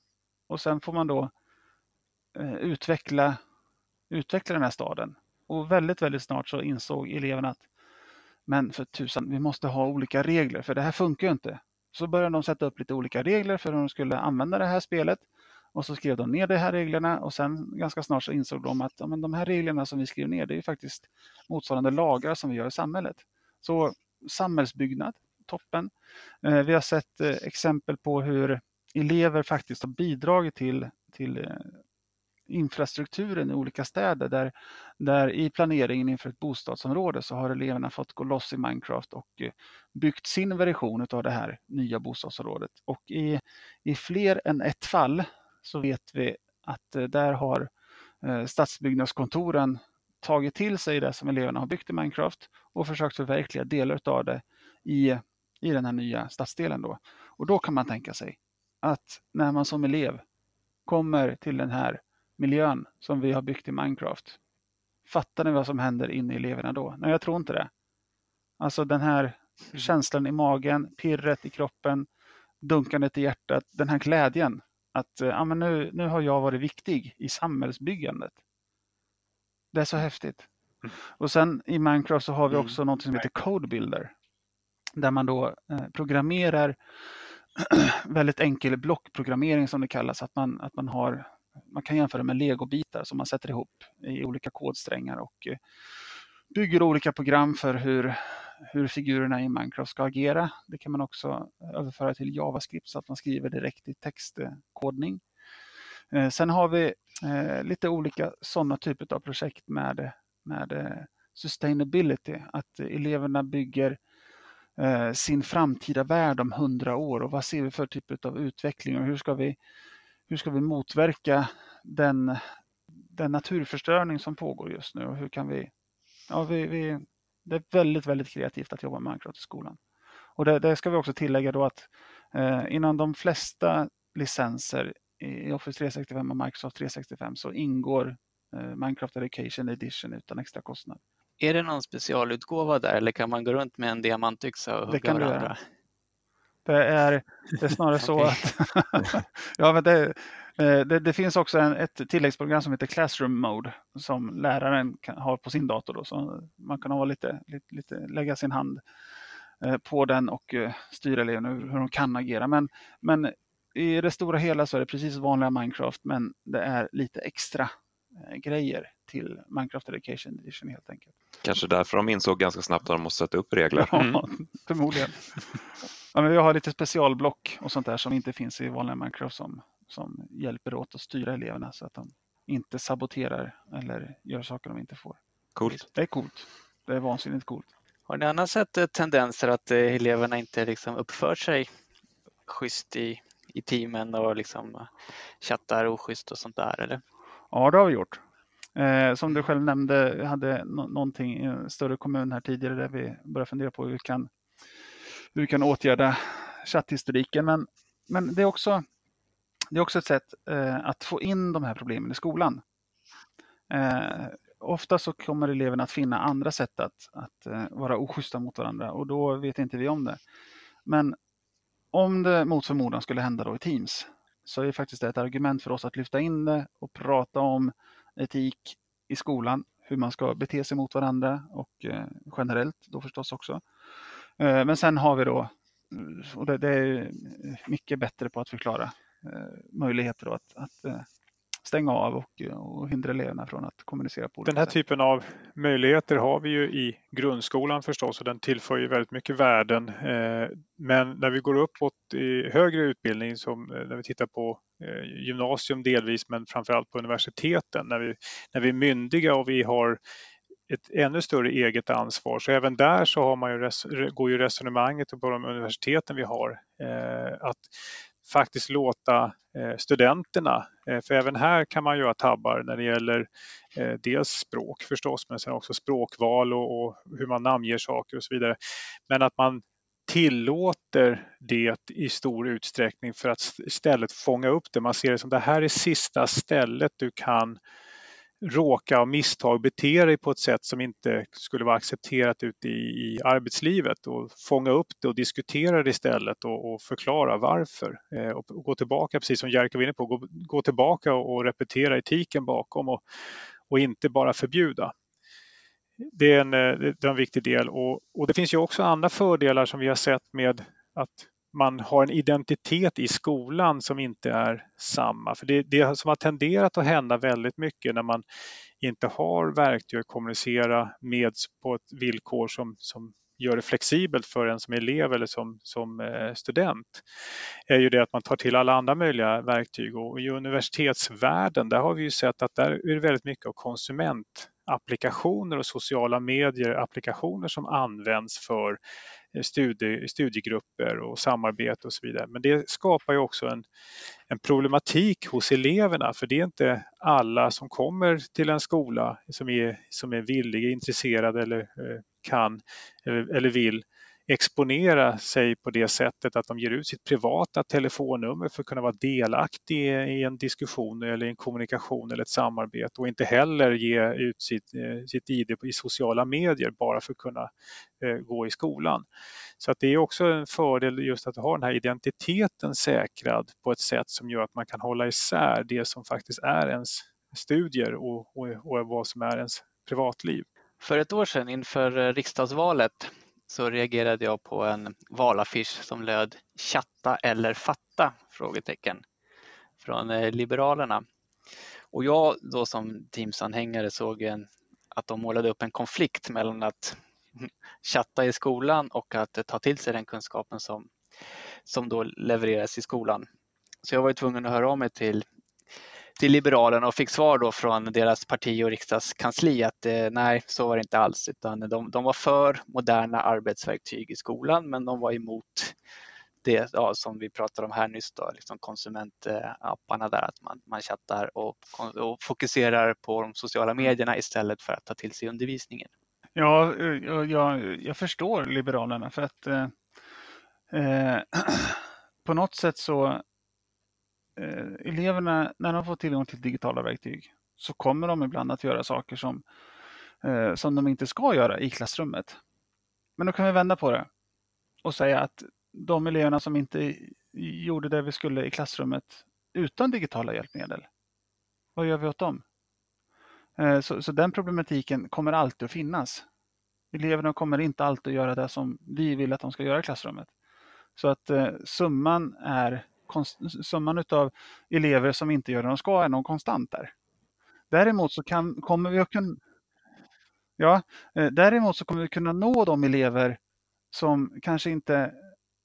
Och sen får man då eh, utveckla, utveckla den här staden. Och väldigt, väldigt snart så insåg eleverna att men för tusan, vi måste ha olika regler för det här funkar ju inte. Så började de sätta upp lite olika regler för hur de skulle använda det här spelet. Och så skrev de ner de här reglerna och sen ganska snart så insåg de att ja, men de här reglerna som vi skrev ner det är faktiskt motsvarande lagar som vi gör i samhället. Så samhällsbyggnad, toppen. Eh, vi har sett eh, exempel på hur elever faktiskt har bidragit till, till eh, infrastrukturen i olika städer där, där i planeringen inför ett bostadsområde så har eleverna fått gå loss i Minecraft och eh, byggt sin version av det här nya bostadsområdet. Och i, i fler än ett fall så vet vi att eh, där har eh, stadsbyggnadskontoren tagit till sig det som eleverna har byggt i Minecraft och försökt förverkliga delar av det i, i den här nya stadsdelen. Då. Och då kan man tänka sig att när man som elev kommer till den här miljön som vi har byggt i Minecraft. Fattar ni vad som händer inne i eleverna då? Nej, jag tror inte det. Alltså den här mm. känslan i magen, pirret i kroppen, dunkandet i hjärtat, den här glädjen att ja, men nu, nu har jag varit viktig i samhällsbyggandet. Det är så häftigt. Mm. Och sen i Minecraft så har vi mm. också något som heter Code Builder. Där man då eh, programmerar väldigt enkel blockprogrammering som det kallas. Att man, att man har man kan jämföra med legobitar som man sätter ihop i olika kodsträngar och eh, bygger olika program för hur, hur figurerna i Minecraft ska agera. Det kan man också eh, överföra till JavaScript så att man skriver direkt i textkodning. Eh, sen har vi lite olika sådana typer av projekt med, med sustainability, att eleverna bygger sin framtida värld om hundra år och vad ser vi för typ av utveckling och hur ska vi hur ska vi motverka den, den naturförstöring som pågår just nu och hur kan vi... Ja, vi, vi det är väldigt, väldigt kreativt att jobba med Minecraft i skolan. Och det, det ska vi också tillägga då att eh, inom de flesta licenser i Office 365 och Microsoft 365 så ingår eh, Minecraft Education Edition utan extra kostnad. Är det någon specialutgåva där eller kan man gå runt med en diamantyxa och hugga varandra? Göra. Det är, det är snarare så att ja, men det, eh, det, det, finns också en, ett tilläggsprogram som heter Classroom Mode som läraren kan, har på sin dator. Då, så man kan ha lite, lite, lite, lägga sin hand eh, på den och eh, styra eleverna hur, hur de kan agera. Men, men i det stora hela så är det precis vanliga Minecraft men det är lite extra grejer till Minecraft Education Edition helt enkelt. Kanske därför de insåg ganska snabbt att de måste sätta upp regler. Mm. Ja, förmodligen. Ja, men vi har lite specialblock och sånt där som inte finns i vanliga Minecraft som, som hjälper åt att styra eleverna så att de inte saboterar eller gör saker de inte får. Coolt. Det är coolt. Det är vansinnigt coolt. Har ni annars sett eh, tendenser att eh, eleverna inte liksom uppför sig schysst i, i teamen och liksom eh, chattar oschysst och sånt där? Eller? Ja, det har vi gjort. Eh, som du själv nämnde, vi hade no någonting i en större kommun här tidigare där vi började fundera på hur vi kan hur vi kan åtgärda chatthistoriken. Men, men det, är också, det är också ett sätt eh, att få in de här problemen i skolan. Eh, ofta så kommer eleverna att finna andra sätt att, att eh, vara oschyssta mot varandra och då vet inte vi om det. Men om det mot förmodan skulle hända då i Teams så är det faktiskt ett argument för oss att lyfta in det och prata om etik i skolan, hur man ska bete sig mot varandra och eh, generellt då förstås också. Eh, men sen har vi då, och det, det är mycket bättre på att förklara eh, möjligheter att, att eh, stänga av och, och hindra eleverna från att kommunicera på Den här sätt. typen av möjligheter har vi ju i grundskolan förstås och den tillför ju väldigt mycket värden. Men när vi går uppåt i högre utbildning, som när vi tittar på gymnasium delvis men framförallt på universiteten, när vi, när vi är myndiga och vi har ett ännu större eget ansvar. Så även där så har man ju, går ju resonemanget på de universiteten vi har eh, att faktiskt låta eh, studenterna, eh, för även här kan man göra tabbar när det gäller eh, dels språk förstås, men sen också språkval och, och hur man namnger saker och så vidare. Men att man tillåter det i stor utsträckning för att istället fånga upp det. Man ser det som det här är sista stället du kan råka av misstag bete dig på ett sätt som inte skulle vara accepterat ute i, i arbetslivet och fånga upp det och diskutera det istället och, och förklara varför. Eh, och, och, gå tillbaka, precis som Jerka var inne på, gå, gå tillbaka och, och, repetera etiken bakom och, och inte bara förbjuda. Det är en, eh, det är en viktig del och, och det finns ju också andra fördelar som vi har sett med att man har en identitet i skolan som inte är samma. För det, det som har tenderat att hända väldigt mycket när man inte har verktyg att kommunicera med på ett villkor som, som gör det flexibelt för en som elev eller som, som eh, student är ju det att man tar till alla andra möjliga verktyg och i universitetsvärlden där har vi ju sett att där är det väldigt mycket av konsumentapplikationer och sociala medier applikationer som används för studie, studiegrupper och samarbete och så vidare. Men det skapar ju också en, en problematik hos eleverna för det är inte alla som kommer till en skola som är, som är villiga, intresserade eller eh, kan eller, eller vill exponera sig på det sättet att de ger ut sitt privata telefonnummer för att kunna vara delaktig i en diskussion eller en kommunikation eller ett samarbete och inte heller ge ut sitt, eh, sitt ID i sociala medier bara för att kunna eh, gå i skolan. Så att det är också en fördel just att ha den här identiteten säkrad på ett sätt som gör att man kan hålla isär det som faktiskt är ens studier och, och, och vad som är ens privatliv. För ett år sedan inför eh, riksdagsvalet så reagerade jag på en valaffisch som löd chatta eller fatta? frågetecken från eh, Liberalerna. Och jag då som Teams-anhängare såg en, att de målade upp en konflikt mellan att chatta i skolan och att eh, ta till sig den kunskapen som, som då levereras i skolan. Så jag var tvungen att höra av mig till till Liberalerna och fick svar då från deras parti och riksdagskansli att eh, nej, så var det inte alls, utan de, de var för moderna arbetsverktyg i skolan, men de var emot det ja, som vi pratade om här nyss, då, liksom konsumentapparna där, att man, man chattar och, och fokuserar på de sociala medierna istället för att ta till sig undervisningen. Ja, eh, jag, jag, förstår Liberalerna för att eh, eh på något sätt så Eh, eleverna, när de får tillgång till digitala verktyg, så kommer de ibland att göra saker som, eh, som de inte ska göra i klassrummet. Men då kan vi vända på det och säga att de eleverna som inte gjorde det vi skulle i klassrummet utan digitala hjälpmedel, vad gör vi åt dem? Eh, så, så, den problematiken kommer alltid att finnas. Eleverna kommer inte alltid att göra det som vi vill att de ska göra i klassrummet. Så att eh, summan är summan av elever som inte gör det de ska är nog konstant där. Däremot så kan, kommer vi att kunna Ja, eh, däremot så kommer vi kunna nå de elever som kanske inte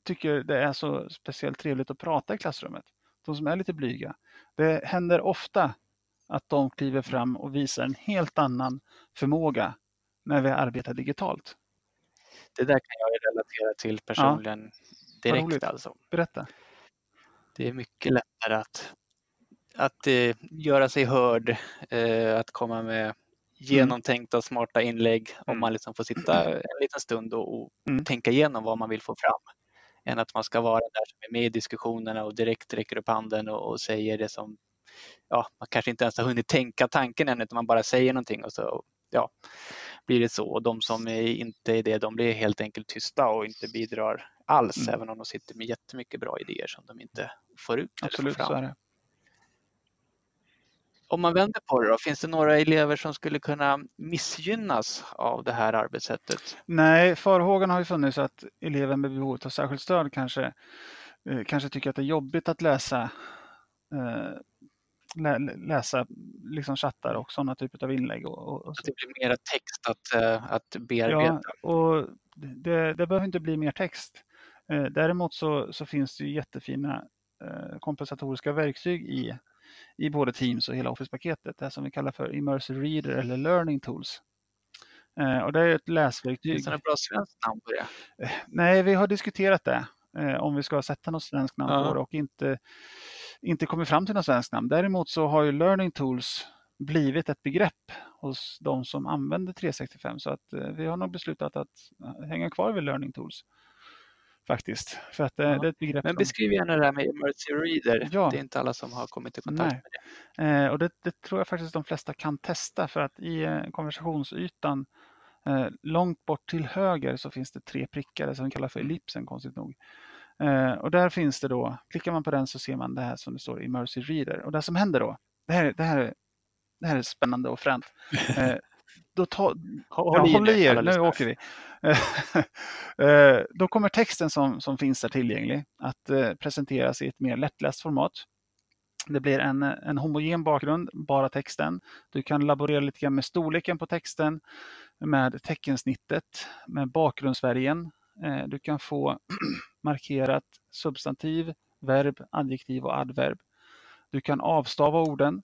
tycker det är så speciellt trevligt att prata i klassrummet. De som är lite blyga. Det händer ofta att de kliver fram och visar en helt annan förmåga när vi arbetar digitalt. Det där kan jag relatera till personligen ja. direkt. Alltså. Berätta det är mycket lättare att, att eh, göra sig hörd, eh, att komma med mm. genomtänkta och smarta inlägg om mm. man liksom får sitta en liten stund och, och mm. tänka igenom vad man vill få fram. Än att man ska vara där som är med i diskussionerna och direkt räcker upp handen och, och säger det som ja, man kanske inte ens har hunnit tänka tanken än utan man bara säger någonting och så ja, blir det så. Och de som är inte är det, de blir helt enkelt tysta och inte bidrar alls, mm. även om de sitter med jättemycket bra idéer som de inte får ut. Absolut, får så är det. Om man vänder på det då, finns det några elever som skulle kunna missgynnas av det här arbetssättet? Nej, farhågan har ju funnits att eleven med behov av särskilt stöd kanske, eh, kanske tycker att det är jobbigt att läsa eh, läsa liksom chattar och sådana typer av inlägg. Och, och att det blir mer text att, eh, att bearbeta? Ja, och det, det behöver inte bli mer text. Eh, däremot så, så finns det jättefina eh, kompensatoriska verktyg i, i både Teams och hela Office-paketet. Det som vi kallar för Immersive Reader eller Learning Tools. Och det är ett läsverktyg. Finns det något bra svenskt namn på det? Nej, vi har diskuterat det. Om vi ska sätta något svenskt namn på det och inte, inte kommit fram till något svenskt namn. Däremot så har ju Learning Tools blivit ett begrepp hos de som använder 365 så att vi har nog beslutat att hänga kvar vid Learning Tools. Faktiskt. För att det, Ja. det är ett begrepp Men som- beskriv gärna det här med Emergency Reader. Ja. Det är inte alla som har kommit i kontakt Nej. med det. Eh, och det, det tror jag faktiskt de flesta kan testa för att i eh, konversationsytan eh, långt bort till höger så finns det tre prickar som vi kallar för ellipsen konstigt nog. Eh, och där finns det då, klickar man på den så ser man det här som det står Immersive Reader. Och det som händer då, det här, det här, är- det här är spännande och fränt. Eh, då tar, Håll ja, i håll i er, nu åker vi. Eh, Då kommer texten som, som finns där tillgänglig att eh, presenteras i ett mer lättläst format. Det blir en, en homogen bakgrund, bara texten. Du kan laborera lite grann med storleken på texten, med teckensnittet, med bakgrundsfärgen. Eh, du kan få markerat substantiv, verb, adjektiv och adverb. Du kan avstava orden.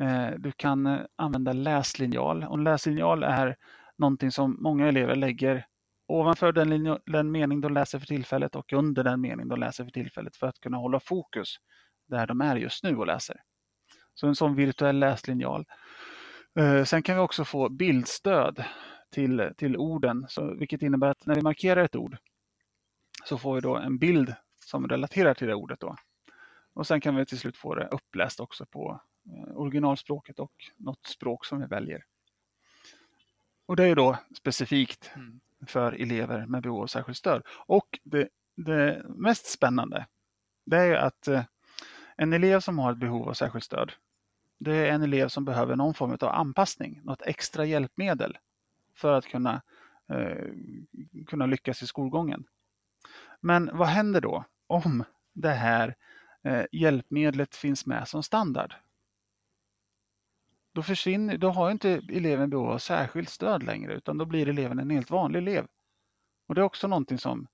Eh, du kan eh, använda läslinjal. Och en läslinjal är någonting som många elever lägger ovanför den, linje, den mening de läser för tillfället och under den mening de läser för tillfället för att kunna hålla fokus där de är just nu och läser. Så en sån virtuell läslinjal. Sen kan vi också få bildstöd till, till orden, så, vilket innebär att när vi markerar ett ord så får vi då en bild som relaterar till det ordet. Då. Och sen kan vi till slut få det uppläst också på eh, originalspråket och något språk som vi väljer. Och det är då specifikt Mm. för elever med behov av särskilt stöd. Och det, det mest spännande det är att eh, en elev som har ett behov av särskilt stöd, det är en elev som behöver någon form av anpassning, något extra hjälpmedel för att kunna, eh, kunna lyckas i skolgången. Men vad händer då om det här eh, hjälpmedlet finns med som standard? Då, försvinner, då har inte eleven behov av särskilt stöd längre utan då blir eleven en helt vanlig elev. Och Det är också någonting som,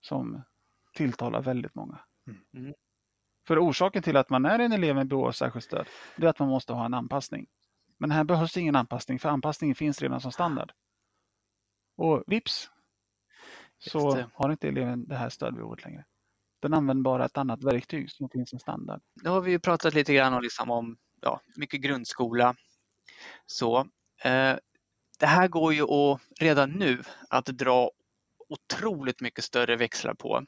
som tilltalar väldigt många. Mm. För orsaken till att man är en elev med behov av särskilt stöd det är att man måste ha en anpassning. Men här behövs ingen anpassning för anpassningen finns redan som standard. Och vips så har inte eleven det här stödbehovet längre. Den använder bara ett annat verktyg som finns som standard. Nu har vi ju pratat lite grann om, liksom om ja, mycket grundskola. Så, eh, det här går ju att redan nu att dra otroligt mycket större växlar på.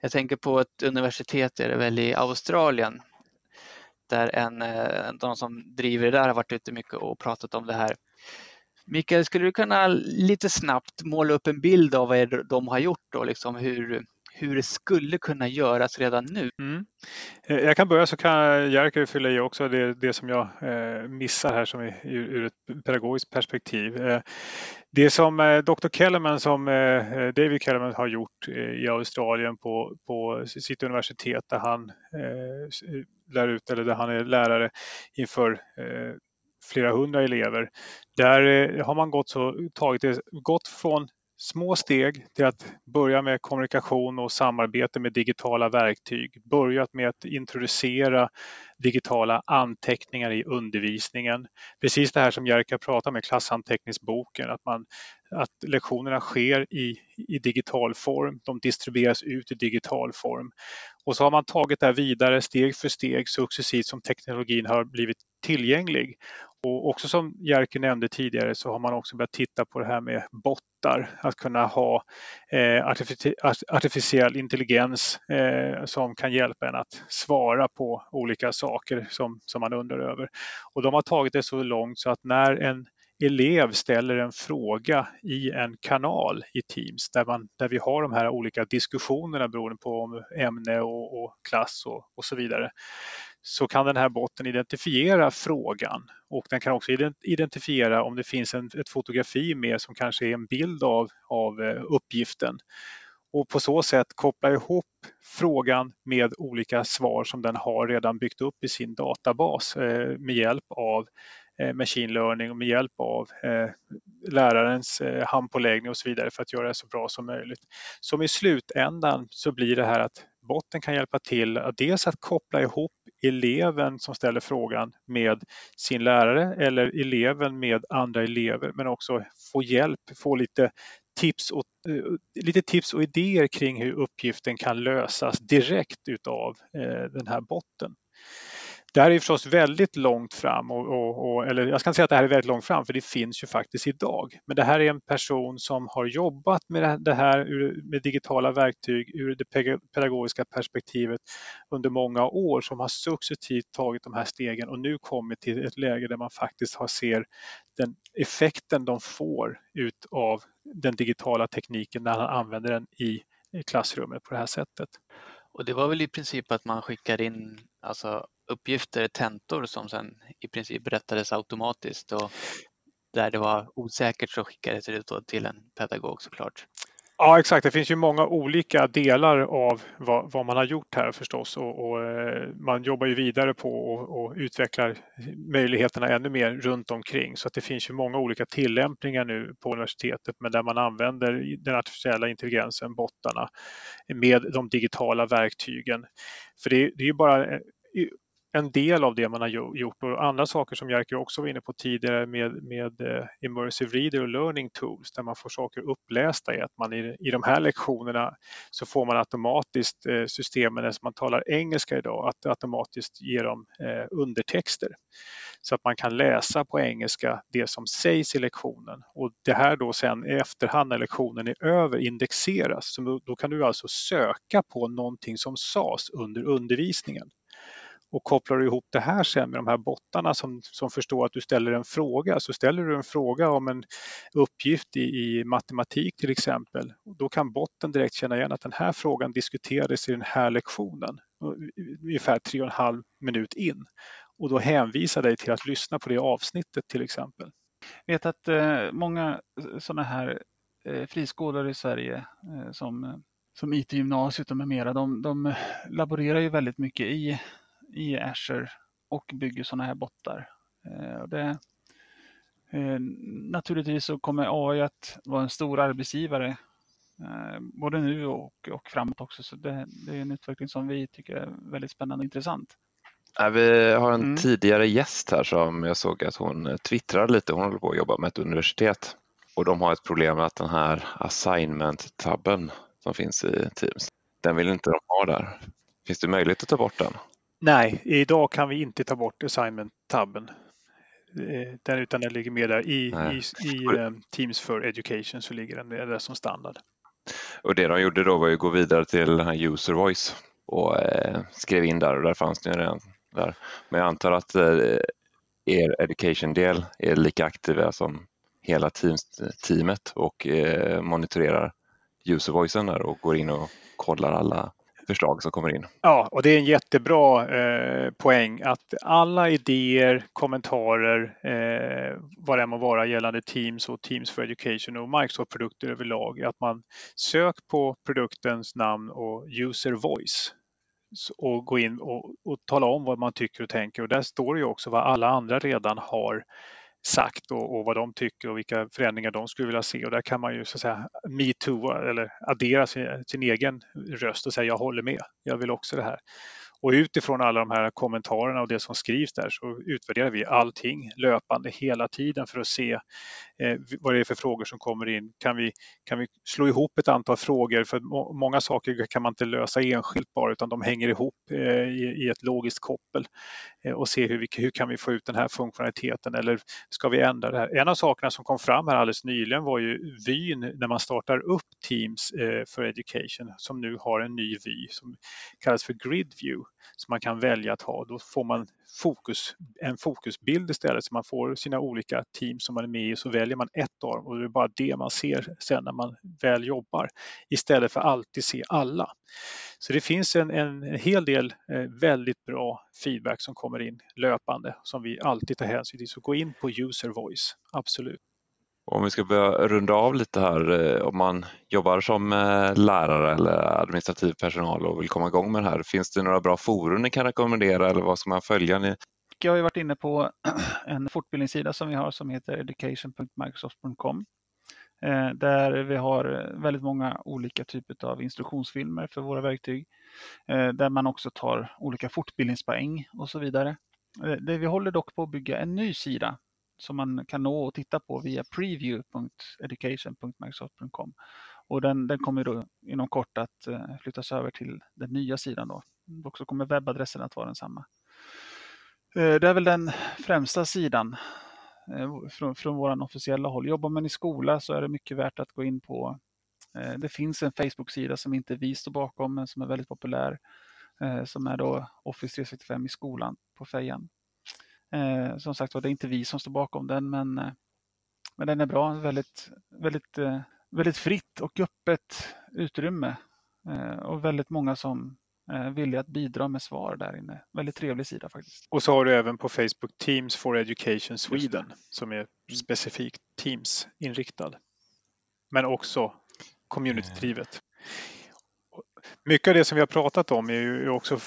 Jag tänker på ett universitet är det väl i Australien där eh, en, de som driver det där har varit ute mycket och pratat om det här. Mikael, skulle du kunna lite snabbt måla upp en bild av vad de har gjort och liksom hur, hur det skulle kunna göras redan nu? Mm. Eh, jag kan börja så kan Jerker fylla i också det, det som jag eh, missar här som är, ur, ett pedagogiskt perspektiv. Det som Dr. Kellerman som David Kellerman har gjort i Australien på, på sitt universitet där han lär ut eller där han är lärare inför eh, flera hundra elever. Där eh, har man gått, så, tagit det, gått från små steg till att börja med kommunikation och samarbete med digitala verktyg. Börjat med att introducera digitala anteckningar i undervisningen. Precis det här som Jerka pratar med klassanteckningsboken, att, man, att lektionerna sker i, i digital form. De distribueras ut i digital form. Och så har man tagit det här vidare steg för steg successivt som teknologin har blivit tillgänglig. Och också som Jerker nämnde tidigare så har man också börjat titta på det här med bottar, att kunna ha eh, artificiell intelligens eh, som kan hjälpa en att svara på olika saker som, som man undrar över. Och de har tagit det så långt så att när en elev ställer en fråga i en kanal i Teams där, man, där vi har de här olika diskussionerna beroende på ämne och, och klass och, och så vidare så kan den här botten identifiera frågan. Och den kan också identifiera om det finns en, ett fotografi med som kanske är en bild av, av eh, uppgiften. Och på så sätt koppla ihop frågan med olika svar som den har redan byggt upp i sin databas eh, med hjälp av Eh, machine learning och med hjälp av eh, lärarens eh, handpåläggning och så vidare för att göra det så bra som möjligt. Som i slutändan så blir det här att botten kan hjälpa till att dels att koppla ihop eleven som ställer frågan med sin lärare eller eleven med andra elever men också få hjälp, få lite tips och, lite tips och idéer kring hur uppgiften kan lösas direkt utav den här botten det här är förstås väldigt långt fram, och, och, och, eller jag ska inte säga att det här är väldigt långt fram, för det finns ju faktiskt idag. Men det här är en person som har jobbat med det här med digitala verktyg ur det pedagogiska perspektivet under många år, som har successivt tagit de här stegen och nu kommit till ett läge där man faktiskt har ser den effekten de får ut av den digitala tekniken när han använder den i klassrummet på det här sättet. Och det var väl i princip att man skickar in alltså, uppgifter, tentor som sen i princip rättades automatiskt och där det var osäkert så skickades det ut till en pedagog såklart. Ja exakt, det finns ju många olika delar av vad, vad man har gjort här förstås och, och eh, man jobbar ju vidare på och, och, utvecklar möjligheterna ännu mer runt omkring så att det finns ju många olika tillämpningar nu på universitetet men där man använder den artificiella intelligensen, bottarna, med de digitala verktygen. För det, det är ju bara eh, en del av det man har gjort. Och andra saker som Jerker också var inne på tidigare med, med eh, Immersive Reader och Learning Tools där man får saker upplästa i att man i, i de här lektionerna så får man automatiskt eh, systemen eftersom man talar engelska idag att automatiskt ge dem eh, undertexter. Så att man kan läsa på engelska det som sägs i lektionen. Och det här då sen i efterhand när lektionen är över indexeras. Så då kan du alltså söka på någonting som sades under undervisningen och kopplar du ihop det här sen med de här bottarna som, som förstår att du ställer en fråga, så ställer du en fråga om en uppgift i, i matematik till exempel, då kan botten direkt känna igen att den här frågan diskuterades i den här lektionen, ungefär tre och en halv minut in. Och då hänvisar dig till att lyssna på det avsnittet till exempel. Jag vet att eh, många sådana här eh, friskolor i Sverige eh, som, eh, som IT-gymnasiet och med mera, de, de laborerar ju väldigt mycket i i Azure och bygger sådana här bottar. Eh, det, eh, naturligtvis så kommer AI att vara en stor arbetsgivare eh, både nu och, och framåt också. Så det, det, är en utveckling som vi tycker är väldigt spännande och intressant. vi har en mm. tidigare gäst här som jag såg att hon twittrar lite. Hon håller på att jobba med ett universitet och de har ett problem med att den här assignment-tabben som finns i Teams, den vill inte de ha där. Finns det möjlighet att ta bort den? Nej, idag kan vi inte ta bort assignment-tabben. Eh, den, utan den ligger med där. I, i, i um, Teams for Education så ligger den där som standard. Och det de gjorde då var att gå vidare till den här user voice och eh, skrev in där och där fanns det redan där. Men jag antar att eh, er education-del är lika aktiva som hela teams-teamet och eh, monitorerar user voicen där och går in och kollar alla förslag som kommer in. Ja, och det är en jättebra eh, poäng att alla idéer, kommentarer, eh, vad det än må vara gällande Teams och Teams for Education och Microsoft-produkter överlag, att man sök på produktens namn och user voice och gå in och, och tala om vad man tycker och tänker och där står det ju också vad alla andra redan har sagt och, och, vad de tycker och vilka förändringar de skulle vilja se. Och där kan man ju så att säga metoo eller addera sin, sin egen röst och säga jag håller med, jag vill också det här. Och utifrån alla de här kommentarerna och det som skrivs där så utvärderar vi allting löpande hela tiden för att se eh, vad det är för frågor som kommer in. Kan vi, kan vi slå ihop ett antal frågor? För många saker kan man inte lösa enskilt bara utan de hänger ihop eh, i, i, ett logiskt koppel eh, och se hur, vi, hur kan vi få ut den här funktionaliteten eller ska vi ändra det här? En av sakerna som kom fram här alldeles nyligen var ju vyn när man startar upp Teams eh, för Education som nu har en ny vy som kallas för Grid View som man kan välja att ha. Då får man fokus, en fokusbild istället så man får sina olika team som man är med i så väljer man ett av dem och det är bara det man ser sen när man väl jobbar istället för att alltid se alla. Så det finns en, en hel del eh, väldigt bra feedback som kommer in löpande som vi alltid tar hänsyn till. Så gå in på user voice, absolut. Om vi ska börja runda av lite här, eh, om man jobbar som eh, lärare eller administrativ personal och vill komma igång med det här, finns det några bra forum ni kan rekommendera eller vad ska man följa? Jag har ju varit inne på en fortbildningssida som vi har som heter education.microsoft.com eh, där vi har väldigt många olika typer av instruktionsfilmer för våra verktyg. Där man också tar olika fortbildningspoäng och så vidare. Vi håller dock på att bygga en ny sida som man kan nå och titta på via preview.education.microsoft.com. Och den, den kommer då inom kort att eh, flyttas över till den nya sidan. Då. Och så kommer webbadressen att vara densamma. Eh, det är väl den främsta sidan eh, från, från vår officiella håll. Jobbar man i skola så är det mycket värt att gå in på. Det finns en Facebook-sida som inte vi står bakom men som är väldigt populär. Som är då Office 365 i skolan på fejan. Som sagt var, det är inte vi som står bakom den men, men den är bra. Väldigt, väldigt, väldigt fritt och öppet utrymme och väldigt många som Eh, villiga att bidra med svar där inne. Väldigt trevlig sida faktiskt. Och så har du även på Facebook Teams for Education Sweden som är mm. specifikt Teams-inriktad. Men också community-drivet. Mycket av det som vi har pratat om är ju också Eh,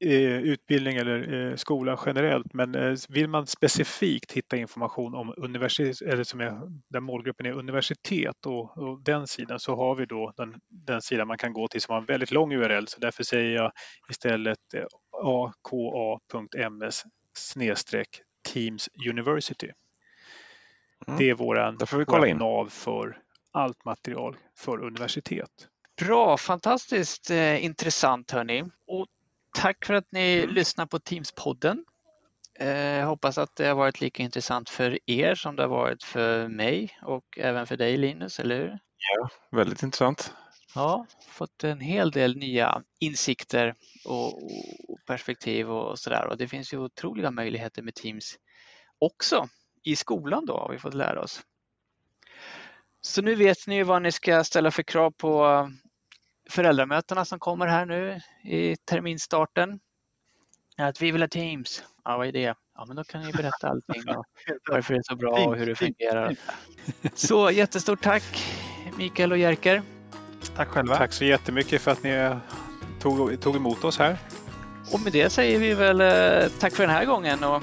utbildning eller eh, skola generellt, men eh, vill man specifikt hitta information om universitet, eller som är, där målgruppen är universitet och, och, den sidan så har vi då den, den sidan man kan gå till som har en väldigt lång URL, så därför säger jag istället aka.ms Teams University. Mm. Det är våran, våran nav för allt material för universitet. Bra, fantastiskt eh, intressant hörni. Och Tack för att ni mm. lyssnar på Teams-podden. Jag eh, hoppas att det har varit lika intressant för er som det har varit för mig och även för dig Linus, eller hur? Ja, väldigt intressant. Ja, fått en hel del nya insikter och, perspektiv och sådär. Och det finns ju otroliga möjligheter med Teams också. I skolan då har vi fått lära oss. Så nu vet ni vad ni ska ställa för krav på föräldramötena som kommer här nu i terminstarten. Att vi vill ha Teams. Ja, vad är det? Ja, men då kan ni berätta allting och varför det är så bra och hur det fungerar. Så jättestort tack Mikael och Jerker. Tack själva. Tack så jättemycket för att ni tog, tog emot oss här. Och med det säger vi väl eh, tack för den här gången. Och...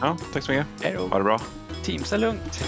Ja, tack så mycket. Ha det bra. Teams är lugnt.